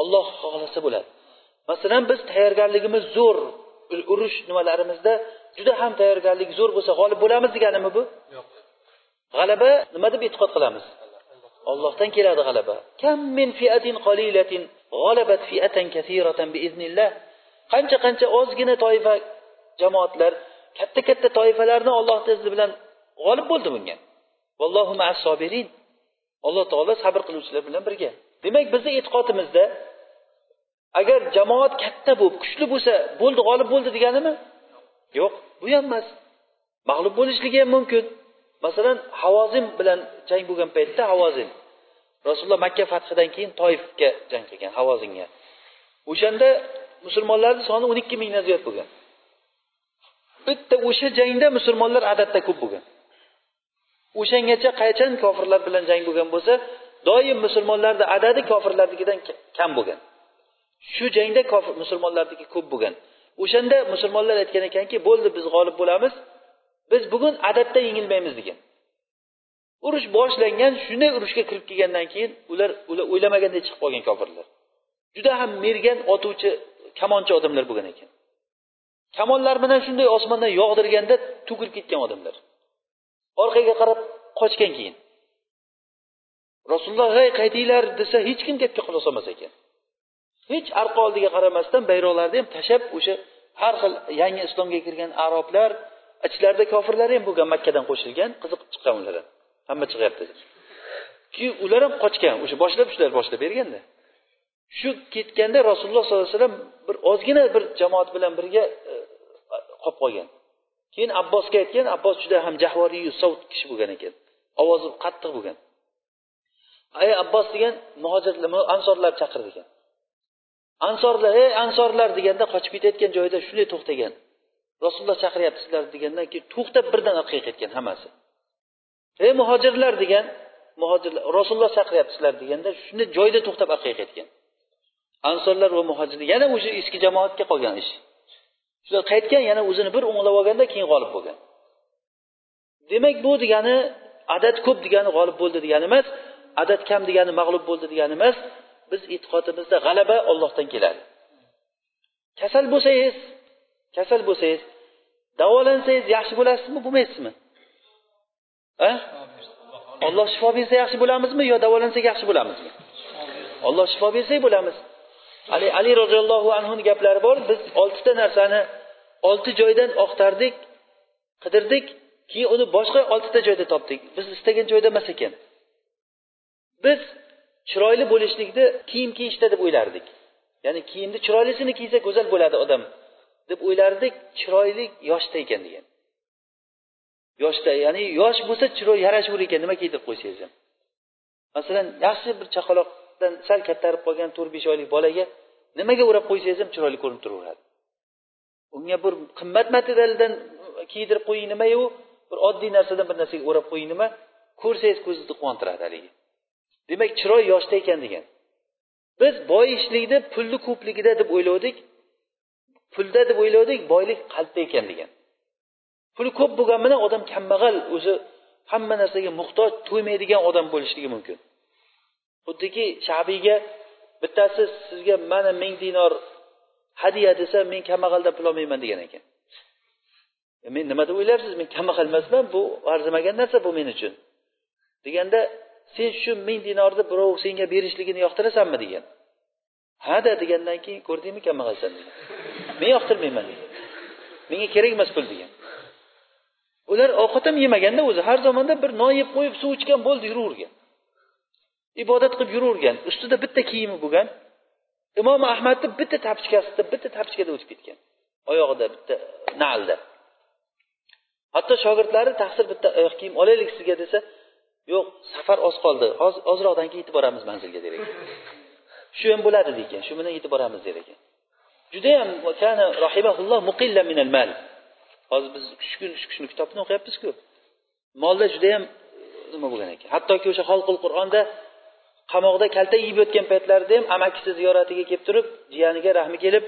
Olloh xohlasa bo'ladi. Masalan biz tayyorgarligimiz zo'r. Urush nimalarimizda juda ham tayyorgarlik zo'r bo'lsa g'olib bo'lamiz deganimi bu? Yo'q. G'alaba nima deb e'tiqod qilamiz? Ollohdan keladi g'alaba. Kam min fiatin qalilatin g'alabat fiatan kathiratan biiznillah. Qancha qancha ozgina toifa jamoatlar katta katta toifalarni ollohni izni bilan g'olib bo'ldi bunga. Vallohu sobirin. Alloh taolo sabr qiluvchilar bilan birga. Demak bizni e'tiqodimizda agar jamoat katta bo'lib kuchli bo'lsa bo'ldi g'olib bo'ldi deganimi? Yo'q bu ham emas. Mag'lub bo'lishligi ham mumkin. Masalan havozin bilan jang bo'lgan paytda havozin rasululloh makka fathidan keyin toifga jang qilgan havozinga o'shanda musulmonlarni soni o'n ikki mingdan ziyod bo'lgan. Bitta o'sha jangda musulmonlar adadda ko'p bo'lgan. O'shangacha qachon kofirlar bilan jang bo'lgan bo'lsa doim musulmonlarni adadi kofirlarnikidan kam bo'lgan. Shu jangda kofir musulmonlarniki ko'p bo'lgan. O'shanda musulmonlar aytgan ekanki bo'ldi biz g'olib bo'lamiz biz bugun adadda yengilmaymiz degan. Urush boshlangan shunday urushga kirib kelgandan keyin ular ular o'ylamaganday chiqib qolgan kofirlar. Juda ham mergan otuvchi kamonchi odamlar bo'lgan ekan. Kamonlar bilan shunday osmondan yog'dirganda to'kilib ketgan odamlar. Orqaga qarab qochgan keyin. Rasululloh hey qaytinglar desa hech kim gapga quloq solmas ekan. Hech arqa oldiga qaramasdan bayroqlarni ham tashlab o'sha har xil yangi islomga kirgan arablar ichlarida kofirlar ham bo'lgan makkadan qo'shilgan qiziqib chiqqan ular ham. Hamma chiqyapti. Keyin ular ham qochgan o'sha boshlab shular boshlab berganda. Shu ketganda rasululloh sollallohu alayhi vasallam bir ozgina bir jamoat bilan birga e, qolib qolgan. Keyin abbosga aytgan abbos juda ham jahvoriy sovut kishi bo'lgan ekan. Ovozi qattiq bo'lgan. Ey abbos degan muhojirlar ansorlar chaqirdi ekan. Ansorlar ey ansorlar deganda qochib ketayotgan joyida shunday to'xtagan. Rasululloh chaqiryapti sizlarni degandan keyin to'xtab birdan orqaga ketgan hammasi. Ey muhojirlar degan muhojirlar rasululloh chaqiryapti sizlar deganda shunday joyida to'xtab orqaga ketgan ansorlar va muhojirlar yana o'sha eski jamoatga qolgan ish. Shular qaytgan yana o'zini bir o'nglab olganda keyin g'olib bo'lgan. Demak bu degani adad ko'p degani g'olib bo'ldi degani emas adad kam degani mag'lub bo'ldi degani emas biz e'tiqodimizda g'alaba ollohdan keladi. Kasal bo'lsangiz kasal bo'lsangiz davolansangiz yaxshi bo'lasizmi bo'lmaysizmi? A olloh shifo bersa yaxshi bo'lamizmi yo davolansak yaxshi bo'lamizmi? Olloh shifo bersak bo'lamiz. Ali ali roziyallohu anhuni gaplari bor. Biz oltita narsani olti joydan oqtardik qidirdik keyin uni boshqa oltita joyda topdik. Biz istagan joyda emas ekan. Biz chiroyli bo'lishlikni kiyim kiyishda deb o'ylardik. Ya'ni kiyimni chiroylisini kiysa go'zal bo'ladi odam deb o'ylardik chiroyli yoshda ekan degan. Yoshda ya'ni yosh bo'lsa chiroy yarashaver ekan nima kiydirib qo'ysangiz ham. Masalan yaxshi bir chaqaloq chaqaloqdan sal kattarib qolgan to'rt besh oylik bolaga nimaga o'rab qo'ysangiz ham chiroyli ko'rinib turaveradi. Unga bir qimmat materialdan kiydirib qo'ying nimayu bir oddiy narsadan bir narsaga o'rab qo'ying nima ko'rsangiz ko'zingizni quvontiradi haligi. Demak chiroy yoshda ekan degan. Biz boyishlikni pulni ko'pligida deb o'ylavdik pulda deb o'ylavdik boylik qalbda ekan degan. Puli ko'p bo'lgani bilan odam kambag'al o'zi hamma narsaga muhtoj to'ymaydigan odam bo'lishligi mumkin. Xuddiki shabiyga bittasi sizga mana ming dinor hadya desa men kambag'aldan pul olmayman degan ekan. E, men nima deb o'ylayapsiz? Men kambag'al emasman bu arzimagan narsa bu men uchun. Deganda sen shu ming dinorni birov senga berishligini yoqtirasanmi degan. Hada degandan keyin ko'rdingmi kambag'alsan degan. Men yoqtirmayman degan. Menga kerak emas pul degan. Ular ovqat ham yemaganda o'zi har zamonda bir non yeb qo'yib suv ichgan bo'ldi yuravergan. Ibodat qilib yuravergan ustida bitta kiyimi bo'lgan imom ahmadni bitta tapichkasida bitta tapichkada o'tib ketgan. Oyog'ida bitta nalda. Hatto shogirdlari taqsir bitta oyoq kiyim olaylik sizga desa yo'q safar oz qoldi. Ozroqdan keyin yetib boramiz manzilga der ekan. Shu ham bo'ladi degan shu bilan yetib boramiz der ekan. Judayam kana biz muqilla minal mal. Hozir biz kitobni o'qiyapmizku. Molda judayam nima bo'lgan ekan? Hattoki o'sha xalqul qur'onda qamoqda kalta yeb yotgan paytlarida ham amakisi ziyoratiga kelib turib jiyaniga rahmi kelib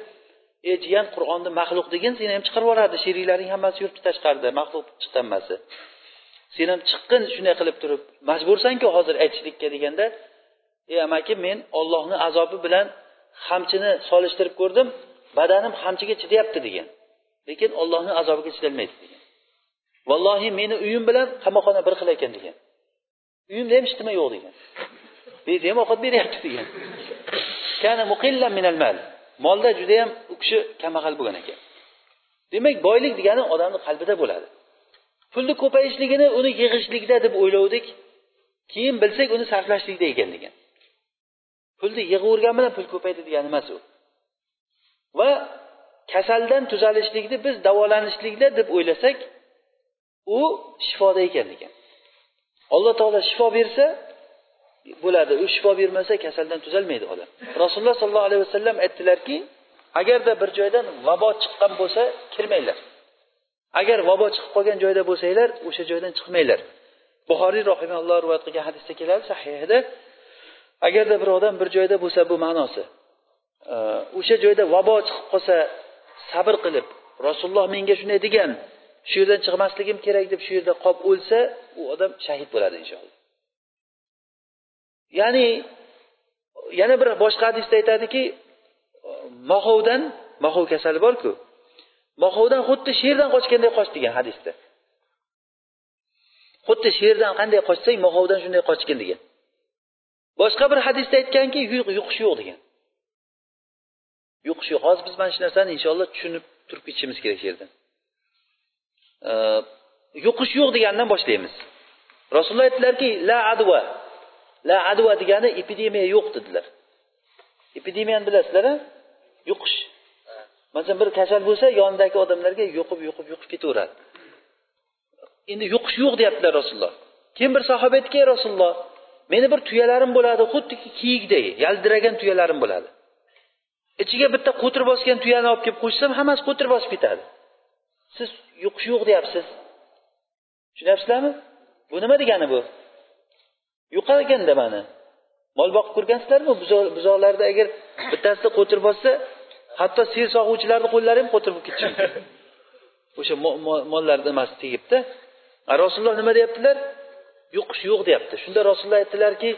ey jiyan qur'onni maxluq degin seni ham chiqarib yuboradi sheriklaring hammasi yuribdi tashqarida maxluq chiqdi hammasi sen ham chiqqin shunday qilib turib majbursanku hozir aytishlikka deganda ey amaki men ollohni azobi bilan hamchini solishtirib ko'rdim badanim hamchiga chidayapti degan. Lekin ollohni azobiga chidolmaydi degan. Vallohi meni uyim bilan qamoqxona bir xil ekan degan. Uyimda ham ishtima yo'q degan. Deydi ham ovqat beryapti degan. Molda judayam u kishi kambag'al bo'lgan ekan. Demak boylik degani odamni qalbida bo'ladi. Pulni ko'payishligini uni yig'ishlikda deb o'ylovdik. Keyin bilsak uni sarflashlikda ekan degan. Pulni yig'avergan bilan pul ko'paydi degani emas u. Va kasaldan tuzalishlikni biz davolanishlikda deb o'ylasak u shifoda ekan degan. Alloh taolo shifo bersa bo'ladi. U shifo bermasa kasaldan tuzalmaydi odam. Rasululloh sollallohu alayhi vasallam aytdilarki agarda bir joydan vabo chiqqan bo'lsa kirmanglar. Agar vabo chiqib qolgan joyda bo'lsanglar o'sha joydan chiqmanglar. Buxoriy rohimalloh rivoyat qilgan hadisda keladi sahihda agarda bir odam bir joyda bo'lsa bu ma'nosi. O'sha joyda vabo chiqib qolsa sabr qilib rasululloh menga shunday degan shu yerdan chiqmasligim kerak deb shu yerda qolib o'lsa u odam shahid bo'ladi inshaalloh. Ya'ni yana bir boshqa hadisda aytadiki mohovdan mohov kasali borku mohovdan xuddi sherdan qochganday qoch degan hadisda. Xuddi sherdan qanday qochsang mohovdan shunday qochgin degan. Boshqa bir hadisda aytganki yuqish yo'q degan. Yuqish yo'q. Hozir biz mana shu narsani inshaalloh tushunib turib ketishimiz kerak shu yerdan yuqish yo'q degandan boshlaymiz. Rasululloh aytdilarki la adva la adva degani epidemiya yo'q dedilar. Epidemiyani bilasizlar a yuqish. Masalan bir kasal bo'lsa yonidagi odamlarga yuqib yuqib yuqib ketaveradi. Endi yuqish yo'q deyaptilar rasululloh. Keyin bir sahoba aytdiki ey rasululloh meni bir tuyalarim bo'ladi xuddiki kiyikdek yaldiragan tuyalarim bo'ladi. Ichiga bitta qo'tir bosgan tuyani olib kelib qo'shsam hammasi qo'tir bosib ketadi. Siz yuqish yo'q deyapsiz. Tushunyapsizlarmi bu nima degani bu? Yuqar ekan demani mol boqib ko'rgansizlarmi? Buzoqlarda agar bittasida qo'tir bossa hatto sigir sog'uvchilarni qo'llari ham qo'tir bo'lib ketishi mumkin (laughs) o'sha mollarni nimasi tegibdi. Rasululloh nima deyaptilar? Yuqish yo'q deyapti. Shunda rasululloh aytdilarki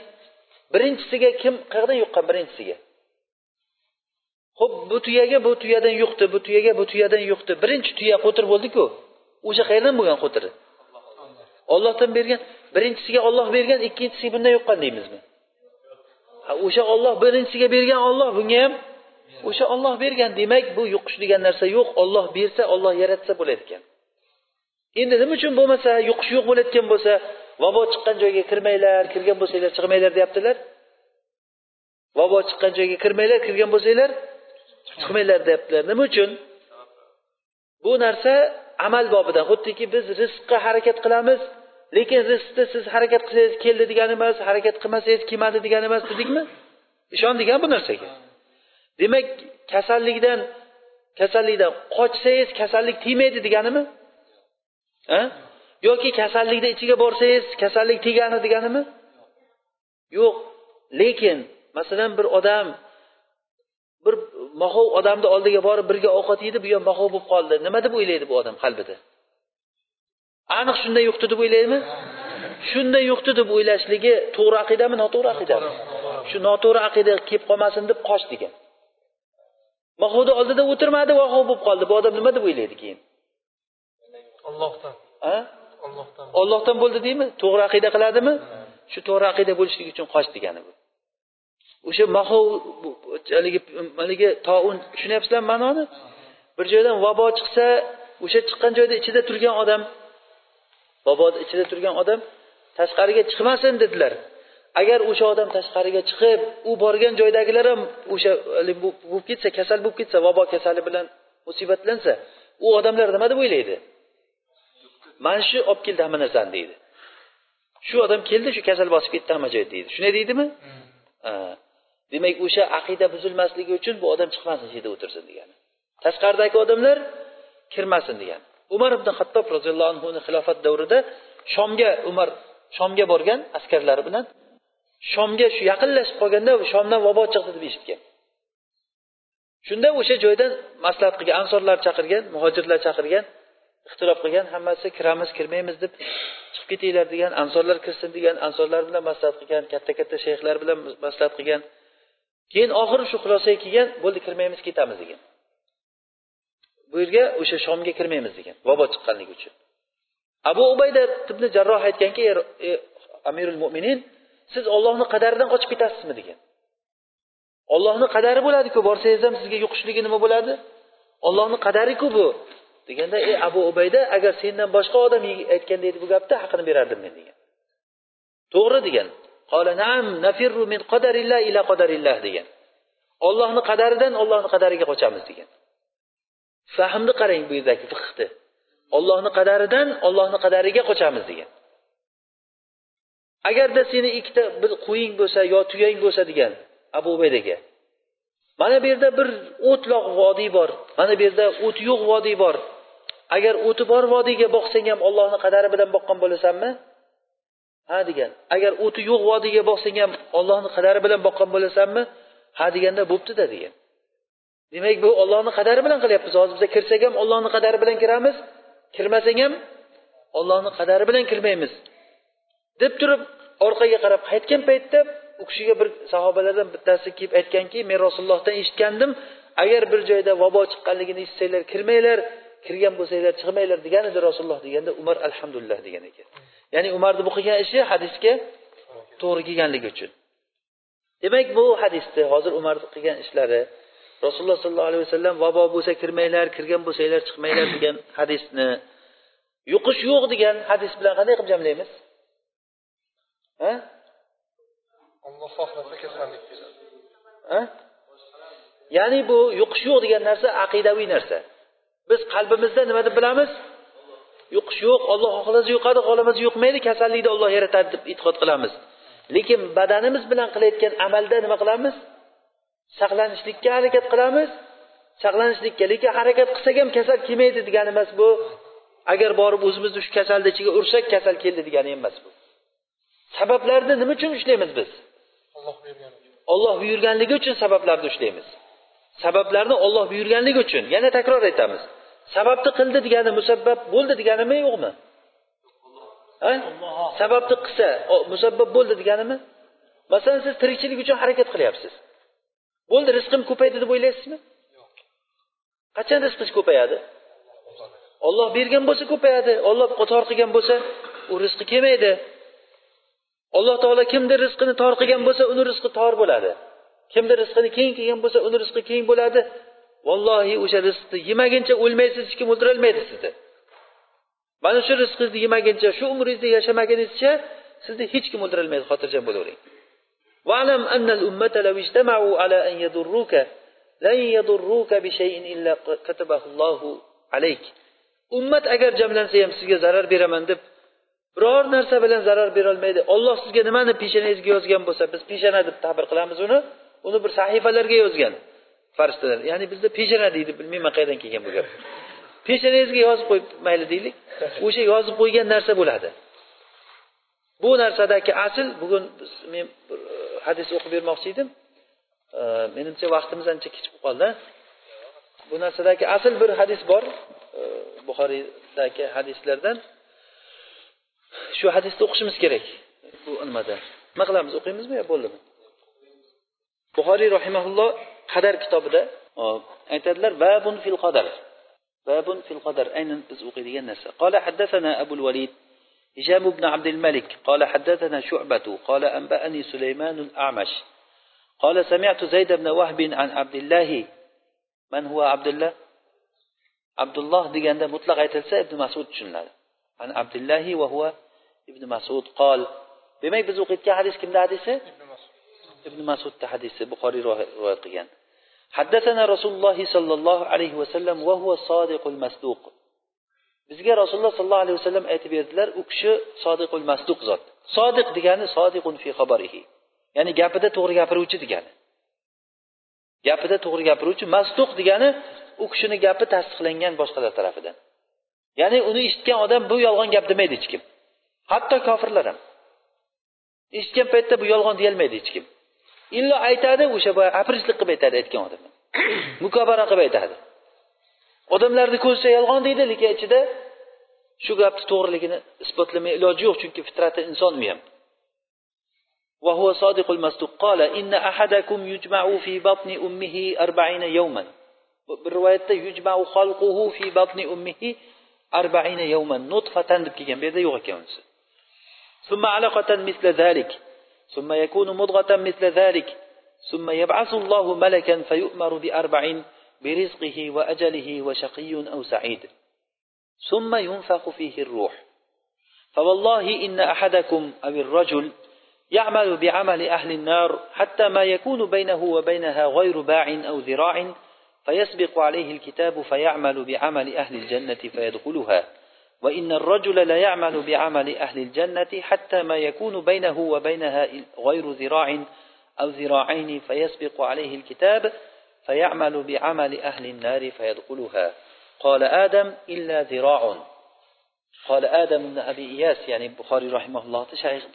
birinchisiga kim qayerdan yuqqan birinchisiga? Ho'p bu tuyaga bu tuyadan yuqdi bu tuyaga bu tuyadan yuqdi. Birinchi tuya qo'tir bo'ldiku. O'sha qayerdan bo'lgan qo'tiri? Ollohdan bergan birinchisiga olloh bergan ikkinchisiga bundan yoqqan deymizmi? O'sha olloh birinchisiga bergan olloh bunga ham o'sha olloh bergan demak bu yuqish degan narsa yo'q. Olloh bersa olloh yaratsa bo'layotgan. Endi nima uchun bo'lmasa yuqish yo'q bo'layotgan bo'lsa vabo chiqqan joyga kirmanglar kirgan bo'lsanglar chiqmanglar deyaptilar. Vabo chiqqan joyga kirmanglar kirgan bo'lsanglar chiqmanglar deyaptilar. Nima uchun? Bu narsa amal bobidan. Xuddiki biz rizqqa harakat qilamiz lekin rizqni siz harakat qilsangiz keldi degani emas harakat qilmasangiz kelmadi degani emas dedikmi? Ishondik bu narsaga. Demak kasallikdan kasallikdan qochsangiz kasallik tegmaydi deganimi? Yoki kasallikni ichiga borsangiz kasallik tegani deganimi? Yo'q. Lekin masalan bir odam bir mohov odamni oldiga borib birga ovqat yedi bu ham mohov bo'lib qoldi. Nima deb o'ylaydi bu odam qalbida? Aniq shunday yuqdi deb o'ylaydimi? Shunday yuqdi deb o'ylashligi to'g'ri aqidami noto'g'ri aqidami shu noto'g'ri aqida kelib qolmasin deb qoch degan. Mahovni oldida o'tirmadi vahov bo'lib qoldi. Bu odam nima deb o'ylaydi keyin? Ollohdan ollohdan ollohdan bo'ldi deymi? To'g'ri aqida qiladimi? Shu to'g'ri aqida bo'lishligi uchun qoch degani bu. O'sha mahov haligi haligi toun tushunyapsizlarmi ma'noni? Bir joydan vabo chiqsa o'sha chiqqan joyda ichida turgan odam vaboni ichida turgan odam tashqariga chiqmasin dedilar. Agar o'sha odam tashqariga chiqib u borgan joydagilar ham o'sha bo'lib ketsa kasal bo'lib ketsa vabo kasali bilan musibatlansa u odamlar nima deb o'ylaydi? Mana shu olib keldi hamma narsani deydi. Shu odam keldi shu kasal bosib ketdi hamma joyni deydi. Shunday deydimi? Demak o'sha aqida buzilmasligi uchun bu odam chiqmasin shu yerda o'tirsin degani. Tashqaridagi odamlar kirmasin degan umar ibn hattob roziyallohu anhuni xilofat davrida shomga umar shomga borgan askarlari bilan shomga shu yaqinlashib qolganda shomdan vabo chiqdi deb eshitgan. Shunda o'sha joydan maslahat qilgan ansorlar chaqirgan muhojirlar chaqirgan ixtilof qilgan hammasi kiramiz kirmaymiz deb chiqib ketinglar degan ansorlar kirsin degan ansorlar bilan maslahat qilgan katta katta shayxlar bilan maslahat qilgan. Keyin oxiri shu xulosaga kelgan bo'ldi kirmaymiz ketamiz degan. Bu yerga o'sha shomga kirmaymiz degan vabo chiqqanligi uchun. Abu ubayda ibn jarroh aytganki amirul mo'minin siz ollohni qadaridan qochib ketasizmi? degan. Ollohni qadari bo'ladiku borsangiz ham sizga yuqishligi nima bo'ladi? Ollohni qadariku bu deganda ey abu ubayda agar sendan boshqa odam aytganda edi bu gapni haqini berardim men degan. To'g'ri degan. Degan. Ollohni qadaridan ollohni qadariga qochamiz degan. Fahmni qarang bu yerdagi fiqni ollohni qadaridan ollohni qadariga qochamiz degan. Agarda seni ikkita bir qo'ying bo'lsa yo tuyang bo'lsa degan abu ubaydaga mana bu yerda bir o'tloq vodiy bor. Mana bu yerda o't yo'q vodiy bor. Agar o'ti bor vodiyga boqsang ham ollohni qadari bilan boqqan bo'lasanmi? Ha degan. Agar o'ti yo'q vodiyga boqsang ham ollohni qadari bilan boqqan bo'lasanmi? Ha deganda bo'ptida degan. Demak bu ollohni qadari bilan qilyapmiz. Hozir biza kirsak ham ollohni qadari bilan kiramiz kirmasak ham ollohni qadari bilan kirmaymiz. Deb turib orqaga qarab qaytgan paytda u kishiga bir sahobalardan bittasi kelib aytganki men rasulullohdan eshitgandim agar bir joyda vabo chiqqanligini eshitsanglar kirmanglar kirgan bo'lsanglar chiqmanglar degan edi rasululloh deganda umar alhamdulillah degan ekan. Ya'ni umarni bu qilgan ishi hadisga to'g'ri kelganligi uchun. Demak bu hadisni hozir umarni qilgan ishlari rasululloh sollallohu alayhi vasallam vabo bo'lsa kirmanglar kirgan bo'lsanglar chiqmanglar degan hadisni yuqish yo'q degan hadis bilan qanday qilib jamlaymiz? Ha? Xohlasa kasallik ya'ni bu yuqish yo'q degan narsa aqidaviy narsa. Biz qalbimizda nima deb bilamiz? Yuqish yo'q olloh xohlasa yuqadi xohlamasa yuqmaydi kasallikni olloh yaratadi deb e'tiqod qilamiz. Lekin badanimiz bilan qilayotgan amalda nima qilamiz saqlanishlikka harakat qilamiz. Saqlanishlikka lekin harakat qilsak ham kasal kelmaydi degani emas bu. Agar borib o'zimizni shu kasalni ichiga ursak kasal keldi degani emas bu. Sabablarni nima uchun ushlaymiz biz? Olloh buyurgan olloh buyurganligi uchun sabablarni ushlaymiz. Sabablarni olloh buyurganligi uchun yana takror aytamiz. Sababni qildi degani musabbab bo'ldi deganimi yo'qmi? Sababni qilsa musabbab bo'ldi deganimi? Masalan siz tirikchilik uchun harakat qilyapsiz bo'ldi rizqim ko'paydi deb o'ylaysizmi? Qachon rizqingiz ko'payadi? Olloh bergan bo'lsa ko'payadi olloh tor qilgan bo'lsa u rizqi kelmaydi. Alloh taolo kimni rizqini tor qilgan bo'lsa uni rizqi tor bo'ladi. Kimni rizqini keng qilgan bo'lsa uni rizqi keng bo'ladi. Vallohi o'sha rizqni yemaguncha o'lmaysiz hech kim o'ldirolmaydi sizni. Mana shu rizqingizni yemaguncha shu umringizni yashamaguningizcha sizni hech kim o'ldirolmaydi xotirjam bo'lavering واعلم أن الأمة لو اجتمعوا على أن يضروك لن يضروك بشيء إلا كتبه الله عليك ummat agar jamlansa ham sizga zarar beraman deb biror narsa bilan zarar berolmaydi olloh sizga nimani peshonangizga yozgan bo'lsa biz peshona deb ta'bir qilamiz uni uni bir sahifalarga yozgan farishtalar ya'ni bizda peshona deydi bilmayman qayerdan kelgan bu gap peshonangizga yozib qo'yib mayli deylik o'sha yozib qo'ygan narsa bo'ladi bu narsadagi asl bugun men hadis o'qib bermoqchi edim. Menimcha vaqtimiz ancha kech bo'lib qoldi. Bu narsadagi asl bir hadis bor buxoriydagi hadislardan. Shu hadisni o'qishimiz kerak. Bu nimada? Nima qilamiz? O'qiymizmi yo bo'ldimi? Buxoriy rahimaulloh qadar kitobida aytadilar babun fil qadar. Babun fil qadar. Aynan biz o'qiydigan narsa. Qola haddasana abul valid هشام بن عبد الملك قال حدثنا شعبة قال أنبأني سليمان الأعمش. قال سمعت زيد بن وهب عن عبد الله. من هو عبد الله؟ عبد الله ديجان مطلق يتلسى ابن مسعود شنال عن عبد الله وهو ابن مسعود. قال بما يبزوقيت كي حديث كم حديثه؟ ابن مسعود. تحديثه بخاري رواقيا حدثنا رسول الله صلى الله عليه وسلم وهو صادق المصدوق. Bizga rasululloh sollallohu alayhi vasallam aytib berdilar u kishi sodiqul masduq zot. Sodiq degani sodiqun fi xabarihi. Ya'ni gapida to'g'ri gapiruvchi degani. Gapida to'g'ri gapiruvchi masduq degani u kishini gapi tasdiqlangan boshqalar tarafidan. Ya'ni uni eshitgan odam bu yolg'on gap demaydi hech kim. Hatto kofirlar ham. Eshitgan paytda bu yolg'on deyolmaydi hech kim. Illo aytadi o'sha boya aprislik qilib aytadi aytgan odam (coughs) mukobara qilib aytadi. odamlarni ko'zicha yolg'on deydi lekin ichida shu gapni to'g'riligini isbotlamay iloji yo'q chunki fitrati inson u ham وهو صادق المصدوق قال إن أحدكم يجمع في بطن أمه أربعين يوما بالرواية يجمع خلقه في بطن أمه أربعين يوما نطفة deb kelgan bu yerda yo'q ekan unisi ثم علقة مثل ذلك ثم يكون مضغة مثل ذلك ثم يبعث الله ملكا فيؤمر بأربع برزقه وأجله وشقي أو سعيد. ثم ينفخ فيه الروح. فوالله إن أحدكم أو الرجل يعمل بعمل أهل النار حتى ما يكون بينه وبينها غير باع أو ذراع فيسبق عليه الكتاب فيعمل بعمل أهل الجنة فيدخلها. وإن الرجل لا يعمل بعمل أهل الجنة حتى ما يكون بينه وبينها غير ذراع أو ذراعين فيسبق عليه الكتاب فيعمل بعمل أهل النار فيدخلها قال آدم إلا ذراع قال آدم بن أبي إياس يعني البخاري رحمه الله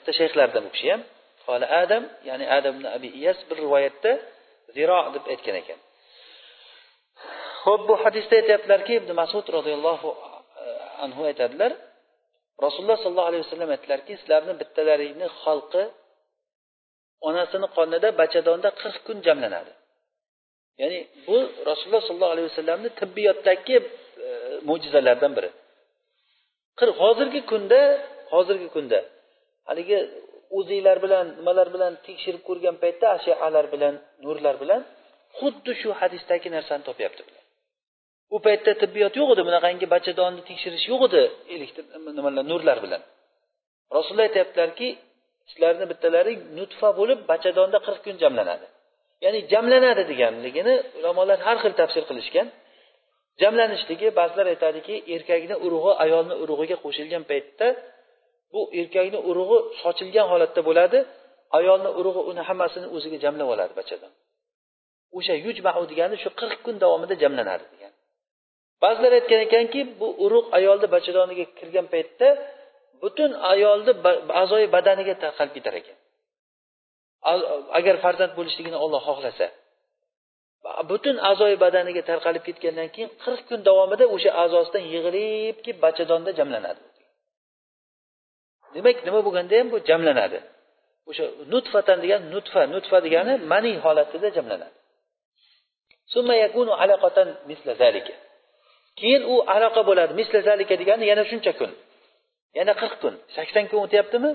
تشيخ لردم بكشيم قال آدم يعني آدم بن أبي إياس بالرواية ذراع deb aytgan ekan ho'p bu hadisda aytyaptilarki ibn masud roziyallohu anhu aytadilar rasululloh sollallohu alayhi vasallam aytdilarki sizlarni bittalaringni xalqi onasini qonida bachadonda qirq kun jamlanadi ya'ni bu rasululloh sollallohu alayhi vasallamni tibbiyotdagi e, mo'jizalaridan biri. Qirq hozirgi kunda hozirgi kunda haligi o'zinglar bilan nimalar bilan tekshirib ko'rgan paytda ashialar bilan nurlar bilan xuddi shu hadisdagi narsani topyapti u paytda tibbiyot yo'q edi bunaqangi bachadonni tekshirish yo'q edi elektr nimalar nurlar bilan. Rasululloh aytyaptilarki sizlarni bittalari nutfa bo'lib bachadonda qirq kun jamlanadi. Ya'ni jamlanadi deganligini ulamolar har xil tafsir qilishgan. Jamlanishligi ba'zilar aytadiki erkakni urug'i ayolni urug'iga qo'shilgan paytda bu erkakni urug'i sochilgan holatda bo'ladi ayolni urug'i uni hammasini o'ziga jamlab oladi bachadon o'sha yujmau degani shu qirq kun davomida jamlanadi degan ba'zilar aytgan ekanki bu urug' ayolni bachadoniga kirgan paytda butun ayolni a'zoyi badaniga tarqalib ketar ekan. Agar farzand bo'lishligini olloh xohlasa. Butun a'zoyi badaniga tarqalib ketgandan keyin qirq kun davomida o'sha a'zosidan yig'ilib kelib bachadonda jamlanadi. Demak nima bo'lganda ham bu jamlanadi. O'sha nutfatan degan nutfa nutfa degani mani holatida jamlanadi. Keyin u aloqa bo'ladi. Misla zalika degani yana shuncha kun. Yana qirq kun. Sakson kun o'tyaptimi?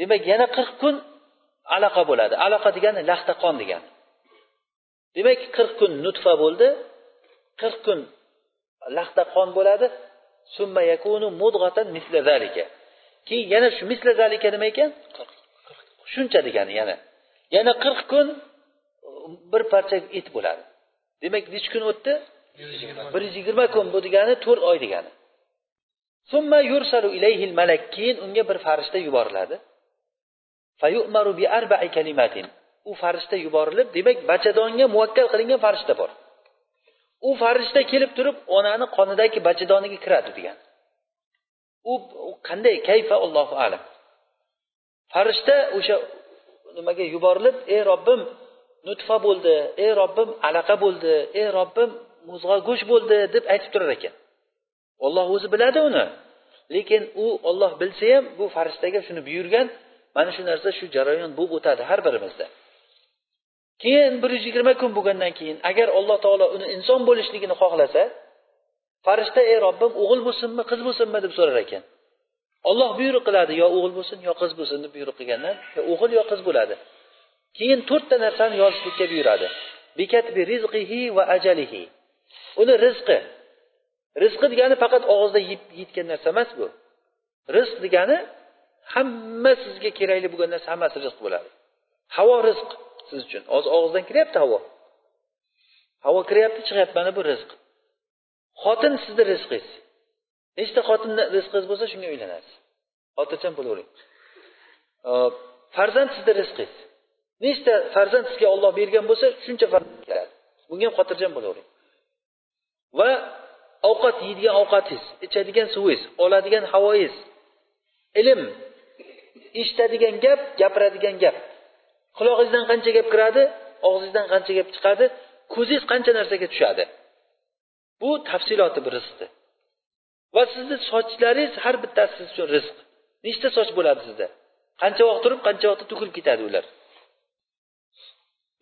Demak yana qirq kun aloqa bo'ladi. Aloqa degani laxta qon degani demak qirq kun nutfa bo'ldi. Qirq kun laxta qon bo'ladi. Summa yakunu mudg'atan misla zalika. Keyin yana shu misla zalika nima ekan? Shuncha degani yana. Yana qirq kun bir parcha et bo'ladi. Demak nechi kun o'tdi? Bir yuz yigirma kun bu degani to'rt oy degani. Summa yursalu ilayhil malak. Keyin unga bir farishta yuboriladi fayu'maru bi arba'i kalimatin u farishta yuborilib demak bachadonga muvakkal qilingan farishta bor. U farishta kelib turib onani qonidagi bachadoniga kiradi degan. U qanday? Kayfa? Allohu alam. Farishta o'sha nimaga yuborilib ey robbim nutfa bo'ldi. Ey robbim alaqa bo'ldi. Ey robbim muzg'a go'sht bo'ldi deb aytib turar ekan. Olloh o'zi biladi uni. Lekin u olloh bilsa ham bu farishtaga shuni buyurgan mana shu narsa shu jarayon bo'lib o'tadi har birimizda. Keyin bir yuz yigirma kun bo'lgandan keyin agar alloh taolo uni inson bo'lishligini xohlasa farishta ey robbim o'g'il bo'lsinmi qiz bo'lsinmi? deb so'rar ekan. Olloh buyruq qiladi yo o'g'il bo'lsin yo qiz bo'lsin deb buyruq qilganda yo o'g'il yo qiz bo'ladi. Keyin to'rtta narsani yozishlikka buyuradi. Bekatbi rizqihi va ajalihi. Uni rizqi. Rizqi degani faqat og'izda yeb yeyotgan narsa emas bu. Rizq degani hamma sizga kerakli bo'lgan narsa hammasi rizq bo'ladi. Havo rizq siz uchun. Hozir og'izdan kiryapti havo. Havo kiryapti chiqyapti. Mana bu rizq. Xotin sizni rizqingiz. Nechta xotinni rizqingiz bo'lsa shunga uylanasiz. Xotirjam bo'lavering farzand sizni rizqingiz. Nechta farzand sizga olloh bergan bo'lsa shuncha farzand keladi. Bunga ham xotirjam bo'lavering va ovqat yeydigan ovqatingiz ichadigan suvingiz oladigan havoyingiz ilm eshitadigan gap gapiradigan gap. Qulog'ingizdan qancha gap kiradi og'zingizdan qancha gap chiqadi ko'zingiz qancha narsaga tushadi? Bu tafsiloti bir rizqni va sizni sochlaringiz har bittasi siz uchun rizq. Nechta soch bo'ladi sizda? Qancha vaqt turib qancha vaqtda to'kilib ketadi ular?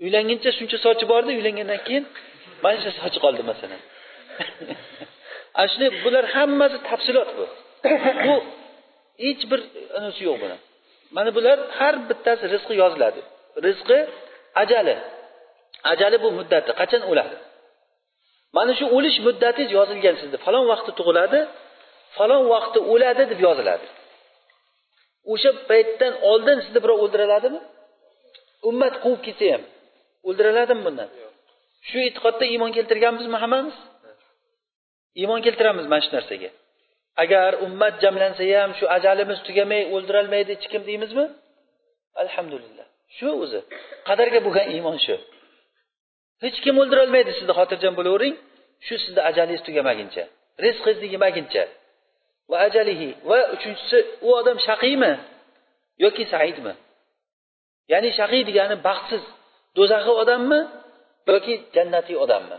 Uylanguncha shuncha sochi bordi uylangandan keyin mana shu sochi qoldi masalan. (laughs) Ana shunday bular hammasi tafsilot bu. Bu hech bir unisi yo'q buni. Mana bular har bittasi rizqi yoziladi. Rizqi ajali. Ajali bu muddati. Qachon o'ladi? Mana shu o'lish muddatingiz yozilgan sizni. Falon vaqtda tug'iladi falon vaqtda o'ladi deb yoziladi. O'sha paytdan oldin sizni birov o'ldiraladimi ummat quvib ketsa ham. O'ldiriladimi bundan? Shu e'tiqodda iymon keltirganmizmi hammamiz? Iymon keltiramiz mana shu narsaga agar ummat jamlansa ham shu ajalimiz tugamay o'ldirolmaydi hech kim deymizmi? Alhamdulillah. Shu o'zi. Qadarga bo'lgan iymon shu. Hech kim o'ldirolmaydi sizni xotirjam bo'lavering. Shu sizni ajalingiz tugamaguncha rizqingizni yemaguncha. Va ajalihi. Va uchinchisi u odam shaqiymi yoki saidmi? Ya'ni shaqiy degani baxtsiz do'zaxiy odammi yoki jannatiy odammi?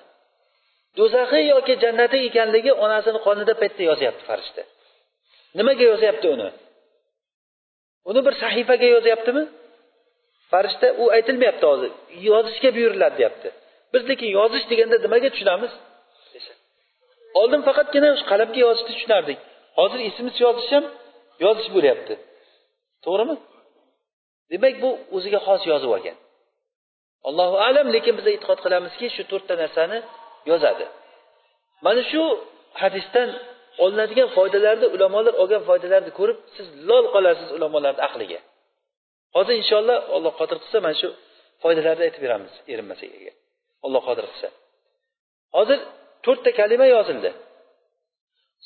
Do'zaxi yoki jannati ekanligi onasini qonida paytda yozyapti farishta. Nimaga yozyapti uni? Uni bir sahifaga yozyaptimi? Farishta u aytilmayapti hozir. Yozishga buyuriladi deyapti. Biz lekin yozish deganda nimaga tushunamiz? Oldin faqatgina qalamga yozishni tushunardik. Hozir ismimiz yozish ham yozish bo'lyapti. To'g'rimi? Demak bu o'ziga xos yozib olgan. Allohu alam lekin biz e'tiqod qilamizki shu to'rtta narsani yozadi. Mana shu hadisdan olinadigan foydalarni ulamolar olgan foydalarni ko'rib siz lol qolasiz ulamolarni aqliga. Hozir inshaalloh alloh qodir qilsa mana shu foydalarni aytib beramiz erinmasak agar alloh qodir qilsa. Hozir to'rtta kalima yozildi.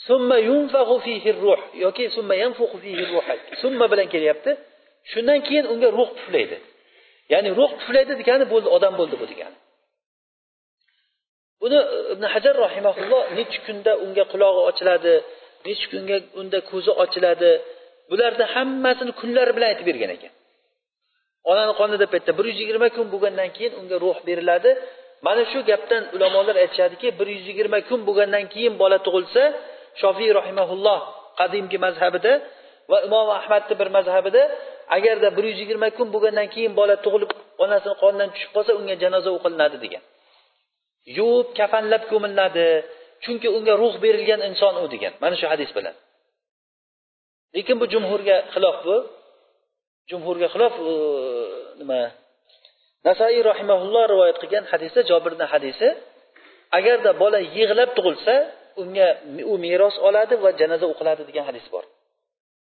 Summa yunfahu fihi ruh yoki summa yanfuhu fihi ruh. Summa bilan kelyapti. Shundan keyin unga ruh puflaydi ya'ni ruh puflaydi degani bo'ldi odam bo'ldi bu degani. Buni e, ibn hajar rahimaulloh nechi kunda unga qulog'i ochiladi nechi kunga unda ko'zi ochiladi bularni hammasini kunlari bilan aytib bergan ekan. Onani qonida paytda bir yuz yigirma kun bo'lgandan keyin unga ruh beriladi. Mana shu gapdan ulamolar aytishadiki bir yuz yigirma kun bo'lgandan keyin bola tug'ilsa shofiy rahimaulloh qadimgi mazhabida va imom ahmadni bir mazhabida agarda bir yuz yigirma kun bo'lgandan keyin bola tug'ilib onasini qonidan tushib qolsa unga janoza o'qilinadi degan. Yuvib kafanlab ko'miladi chunki unga ruh berilgan inson u degan. Mana shu hadis bilan. Lekin bu jumhurga xilof bu. Jumhurga xilof nima? Nasaiy rahimaulloh rivoyat qilgan hadisda jobirni hadisi agarda bola yig'lab tug'ilsa unga u meros oladi va janoza o'qiladi degan hadis bor.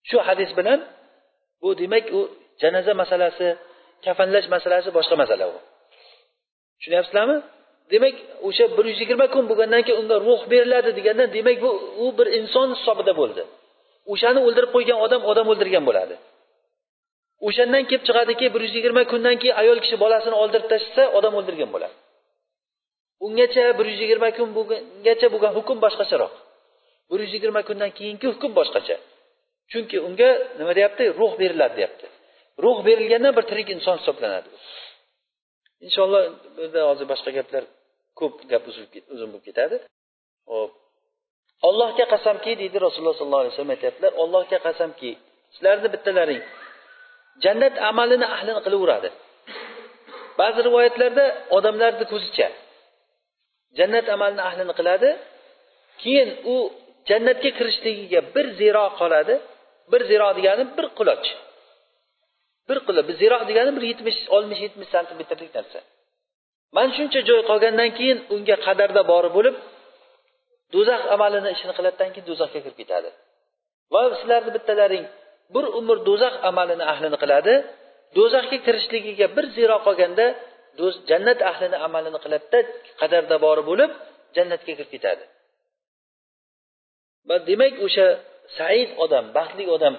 Shu hadis bilan bu demak u janoza masalasi kafanlash masalasi boshqa masala u. Tushunyapsizlarmi demak o'sha bir yuz yigirma kun bo'lgandan keyin unga ruh beriladi deganda demak bu u bir inson hisobida bo'ldi. O'shani o'ldirib qo'ygan odam odam o'ldirgan bo'ladi. O'shandan kelib chiqadiki bir yuz yigirma kundan keyin ayol kishi bolasini oldirib tashlasa odam o'ldirgan bo'ladi. Ungacha bir yuz yigirma kun bo'lgangacha bo'lgan hukm boshqacharoq. Bir yuz yigirma kundan keyingi hukm boshqacha. Chunki unga nima deyapti? Ruh beriladi deyapti. Ruh berilgandan bir tirik inson hisoblanadi. Inshaalloh bu yerda hozir boshqa gaplar ko'p gap uzun bo'lib ketadi. Ho'p allohga qasamki deydi rasululloh sollallohu alayhi vasallam aytyaptilar allohga qasamki sizlarni bittalaring jannat amalini ahlini qilaveradi. Ba'zi rivoyatlarda odamlarni ko'zicha jannat amalini ahlini qiladi keyin u jannatga kirishligiga bir ziro qoladi. Bir ziro degani bir quloch. Bir quloch ziro degani bir yetmish oltmish yetmish santimetrlik narsa. Mana shuncha joy qolgandan keyin unga qadarda bori bo'lib do'zax amalini ishini qiladidan keyin do'zaxga kirib ketadi. Va sizlarni bittalaring bir umr do'zax amalini ahlini qiladi do'zaxga kirishligiga bir ziro qolganda jannat ahlini amalini qiladida qadarda bori bo'lib jannatga kirib ketadi. Va demak o'sha said odam baxtli odam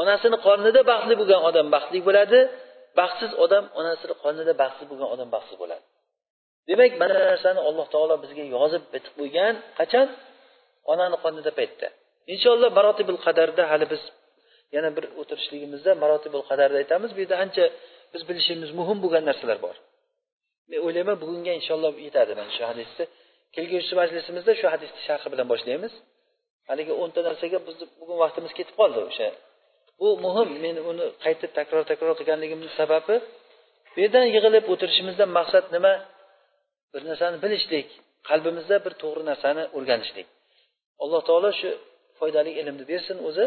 onasini qornida baxtli bo'lgan odam baxtli bo'ladi. Baxtsiz odam onasini qonida baxtsiz bo'lgan odam baxtsiz bo'ladi. Demak mana narsani alloh taolo bizga yozib bitib qo'ygan qachon? Onani qonida paytda. Inshaalloh marotibul qadarda hali biz yana bir o'tirishligimizda marotibul qadarni aytamiz bu yerda ancha biz bilishimiz muhim bo'lgan narsalar bor. Men o'ylayman bugunga inshaalloh yetadi mana shu hadisni kelgusi majlisimizda shu hadisni sharhi bilan boshlaymiz. Haligi o'nta narsaga bizni bugun vaqtimiz ketib qoldi o'sha bu muhim men uni qayta takror takror qilganligimni sababi bu yerdan yig'ilib o'tirishimizdan maqsad nima? Bir narsani bilishlik qalbimizda bir to'g'ri narsani o'rganishlik. Alloh taolo shu foydali ilmni bersin o'zi.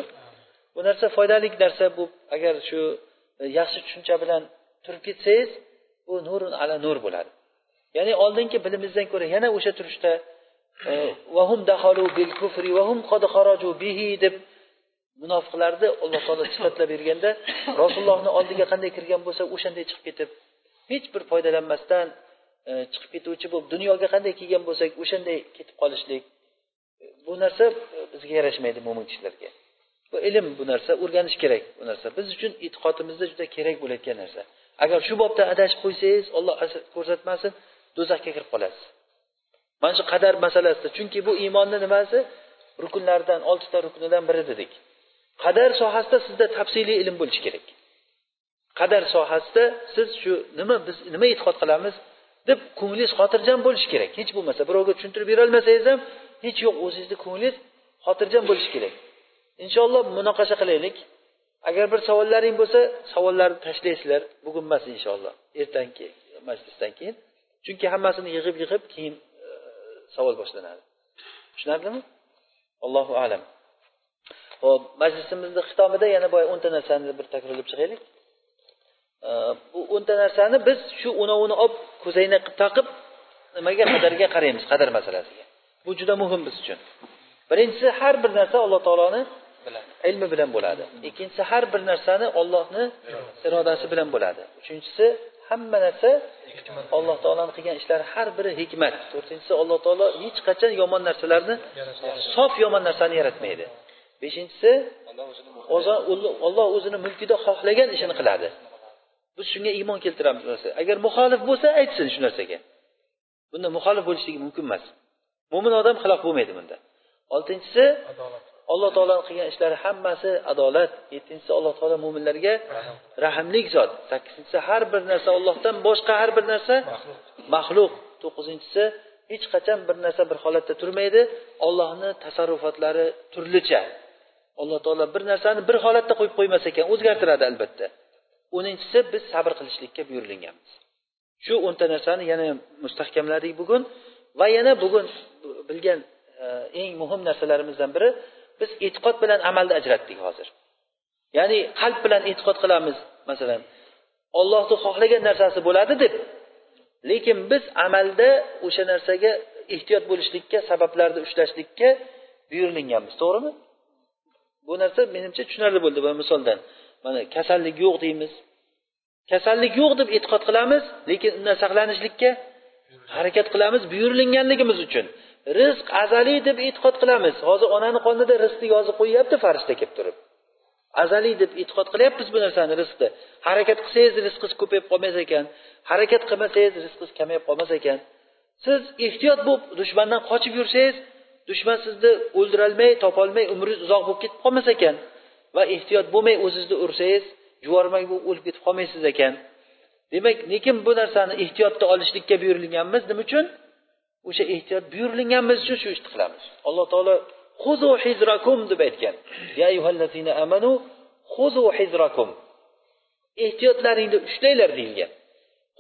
Bu narsa foydali narsa bu agar shu e, yaxshi tushuncha bilan turib ketsangiz bu nurun ala nur bo'ladi. Ya'ni oldingi bilimimizdan ko'ra yana o'sha turishda e, vahum dahalu bil kufri vahum qad bihi deb munofiqlarni alloh taolo sifatlab berganda (coughs) rasulullohni oldiga qanday kirgan bo'lsa o'shanday chiqib ketib hech bir foydalanmasdan e, chiqib ketuvchi bo'lib dunyoga qanday kelgan bo'lsak o'shanday ketib qolishlik bu narsa e, bizga yarashmaydi mo'min kishilarga. Bu ilm bu narsa o'rganish kerak bu narsa. Biz uchun e'tiqodimizda juda kerak bo'layotgan narsa. Agar shu bobda adashib qo'ysangiz olloh ko'rsatmasin do'zaxga kirib qolasiz. Mana shu qadar masalasida chunki bu iymonni nimasi? Rukunlaridan oltita ruknidan biri dedik qadar sohasida sizda tafsiliy ilm bo'lishi kerak. Qadar sohasida siz shu nima biz nima e'tiqod qilamiz deb ko'nglingiz xotirjam bo'lishi kerak. Hech bo'lmasa birovga tushuntirib berolmasangiz ham hech yo'q o'zingizni ko'nglingiz xotirjam bo'lishi kerak. Inshaalloh munoqasha qilaylik. Agar bir savollaring bo'lsa savollarni tashlaysizlar. Bugun emas inshaalloh ertangi majlisdan keyin. Chunki hammasini yig'ib yig'ib keyin e, savol boshlanadi. Tushunarlimi? Allohu alam. Ho'p majlisimizni xitobida yana boya o'nta narsani bir takrorlab chiqaylik. Bu o'nta narsani biz shu o'novini olib ko'zoynak qilib taqib nimaga qadarga qaraymiz qadar masalasiga. Bu juda muhim biz uchun. Birinchisi har bir narsa alloh taoloni ilmi bilan bo'ladi. Ikkinchisi har bir narsani ollohni irodasi bilan bo'ladi. Uchinchisi hamma narsa alloh taoloni qilgan ishlari har biri hikmat. To'rtinchisi alloh taolo hech qachon yomon narsalarni sof yomon narsani yaratmaydi. Beshinchisi olloh o'zini mulkida xohlagan ishini qiladi. Biz shunga iymon keltiramiz agar muxolif bo'lsa aytsin shu narsaga. Bunda muxolif bo'lishligi mumkin emas. Mo'min odam xilof bo'lmaydi bunda. Oltinchisi alloh taoloni qilgan ishlari hammasi adolat. Yettinchisi alloh taolo mo'minlarga rahmlik. zot. Sakkizinchisi har bir narsa ollohdan boshqa har bir narsa maxluq to'qqizinchisi hech qachon bir narsa bir holatda turmaydi. Ollohni tasarrufotlari turlicha alloh taolo bir narsani bir holatda qo'yib qo'ymas ekan o'zgartiradi albatta. O'ninchisi biz sabr qilishlikka buyurilganmiz shu o'nta narsani yana mustahkamladik bugun va yana bugun bilgan e, eng muhim narsalarimizdan biri biz e'tiqod bilan amalni ajratdik hozir. Ya'ni qalb bilan e'tiqod qilamiz masalan ollohni xohlagan narsasi bo'ladi deb lekin biz amalda o'sha narsaga ehtiyot bo'lishlikka sabablarni ushlashlikka buyurilganmiz to'g'rimi? Bu narsa menimcha tushunarli bo'ldi. Bu misoldan. Mana kasallik yo'q deymiz. Kasallik yo'q deb e'tiqod qilamiz lekin undan saqlanishlikka harakat qilamiz buyurilganligimiz uchun. Rizq azaliy deb e'tiqod qilamiz. Hozir onani qonida rizqni yozib qo'yyapti farishta kelib turib. Azaliy deb e'tiqod qilyapmiz bu narsani rizqni. Harakat qilsangiz rizqingiz ko'payib qolmas ekan. Harakat qilmasangiz rizqingiz kamayib qolmas ekan. Siz ehtiyot bo'lib dushmandan qochib yursangiz dushman sizni o'ldirolmay topolmay umringiz uzoq bo'lib ketib qolmas ekan va ehtiyot bo'lmay o'zingizni ursangiz juvormak bo'lib o'lib ketib qolmaysiz ekan. Demak lekin bu narsani ehtiyotda olishlikka buyurilganmiz. Nima uchun? O'sha ehtiyot buyurilganimiz uchun shu ishni qilamiz. Alloh taolo xuzu hizrakum deb aytgan. Ya amanu xuzu hizrakum ehtiyotlaringni ushlanglar deyilgan.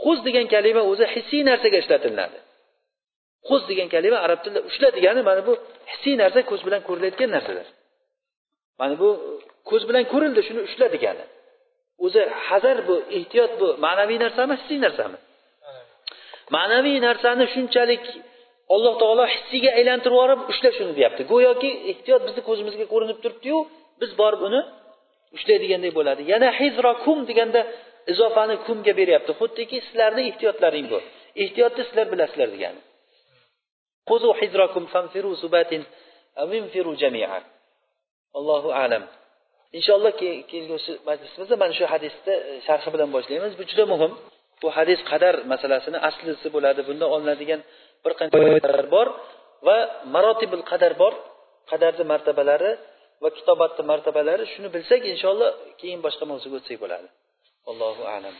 Huz degan kalima o'zi hissiy narsaga ishlatiladi. Qo'z degan kalima arab tilida ushla degani mana bu hissiy narsa ko'z bilan ko'rilayotgan narsalar. Mana bu ko'z bilan ko'rildi shuni ushla degani. O'zi hazar bu ehtiyot bu ma'naviy narsami hissiy narsami ma'naviy narsani shunchalik alloh taolo hissiyga aylantirib yuborib ushla shuni deyapti. Go'yoki ehtiyot bizni ko'zimizga ko'rinib turibdiyu biz borib uni ushlaydiganday bo'ladi. Yana hizrokum deganda izofani kumga beryapti. Xuddiki sizlarni ehtiyotlaring bu. Ehtiyotni sizlar bilasizlar degani. Allohu alam. Inshaalloh kelgusi majlisimizda mana shu hadisni e, sharhi bilan boshlaymiz. Bu juda muhim. Bu hadis qadar masalasini aslisi bo'ladi. Bundan olinadigan bir qancha bor va marotibul qadar bor. Qadarni martabalari va kitobatni martabalari. Shuni bilsak inshaalloh keyin boshqa mavzuga o'tsak bo'ladi. Allohu alam.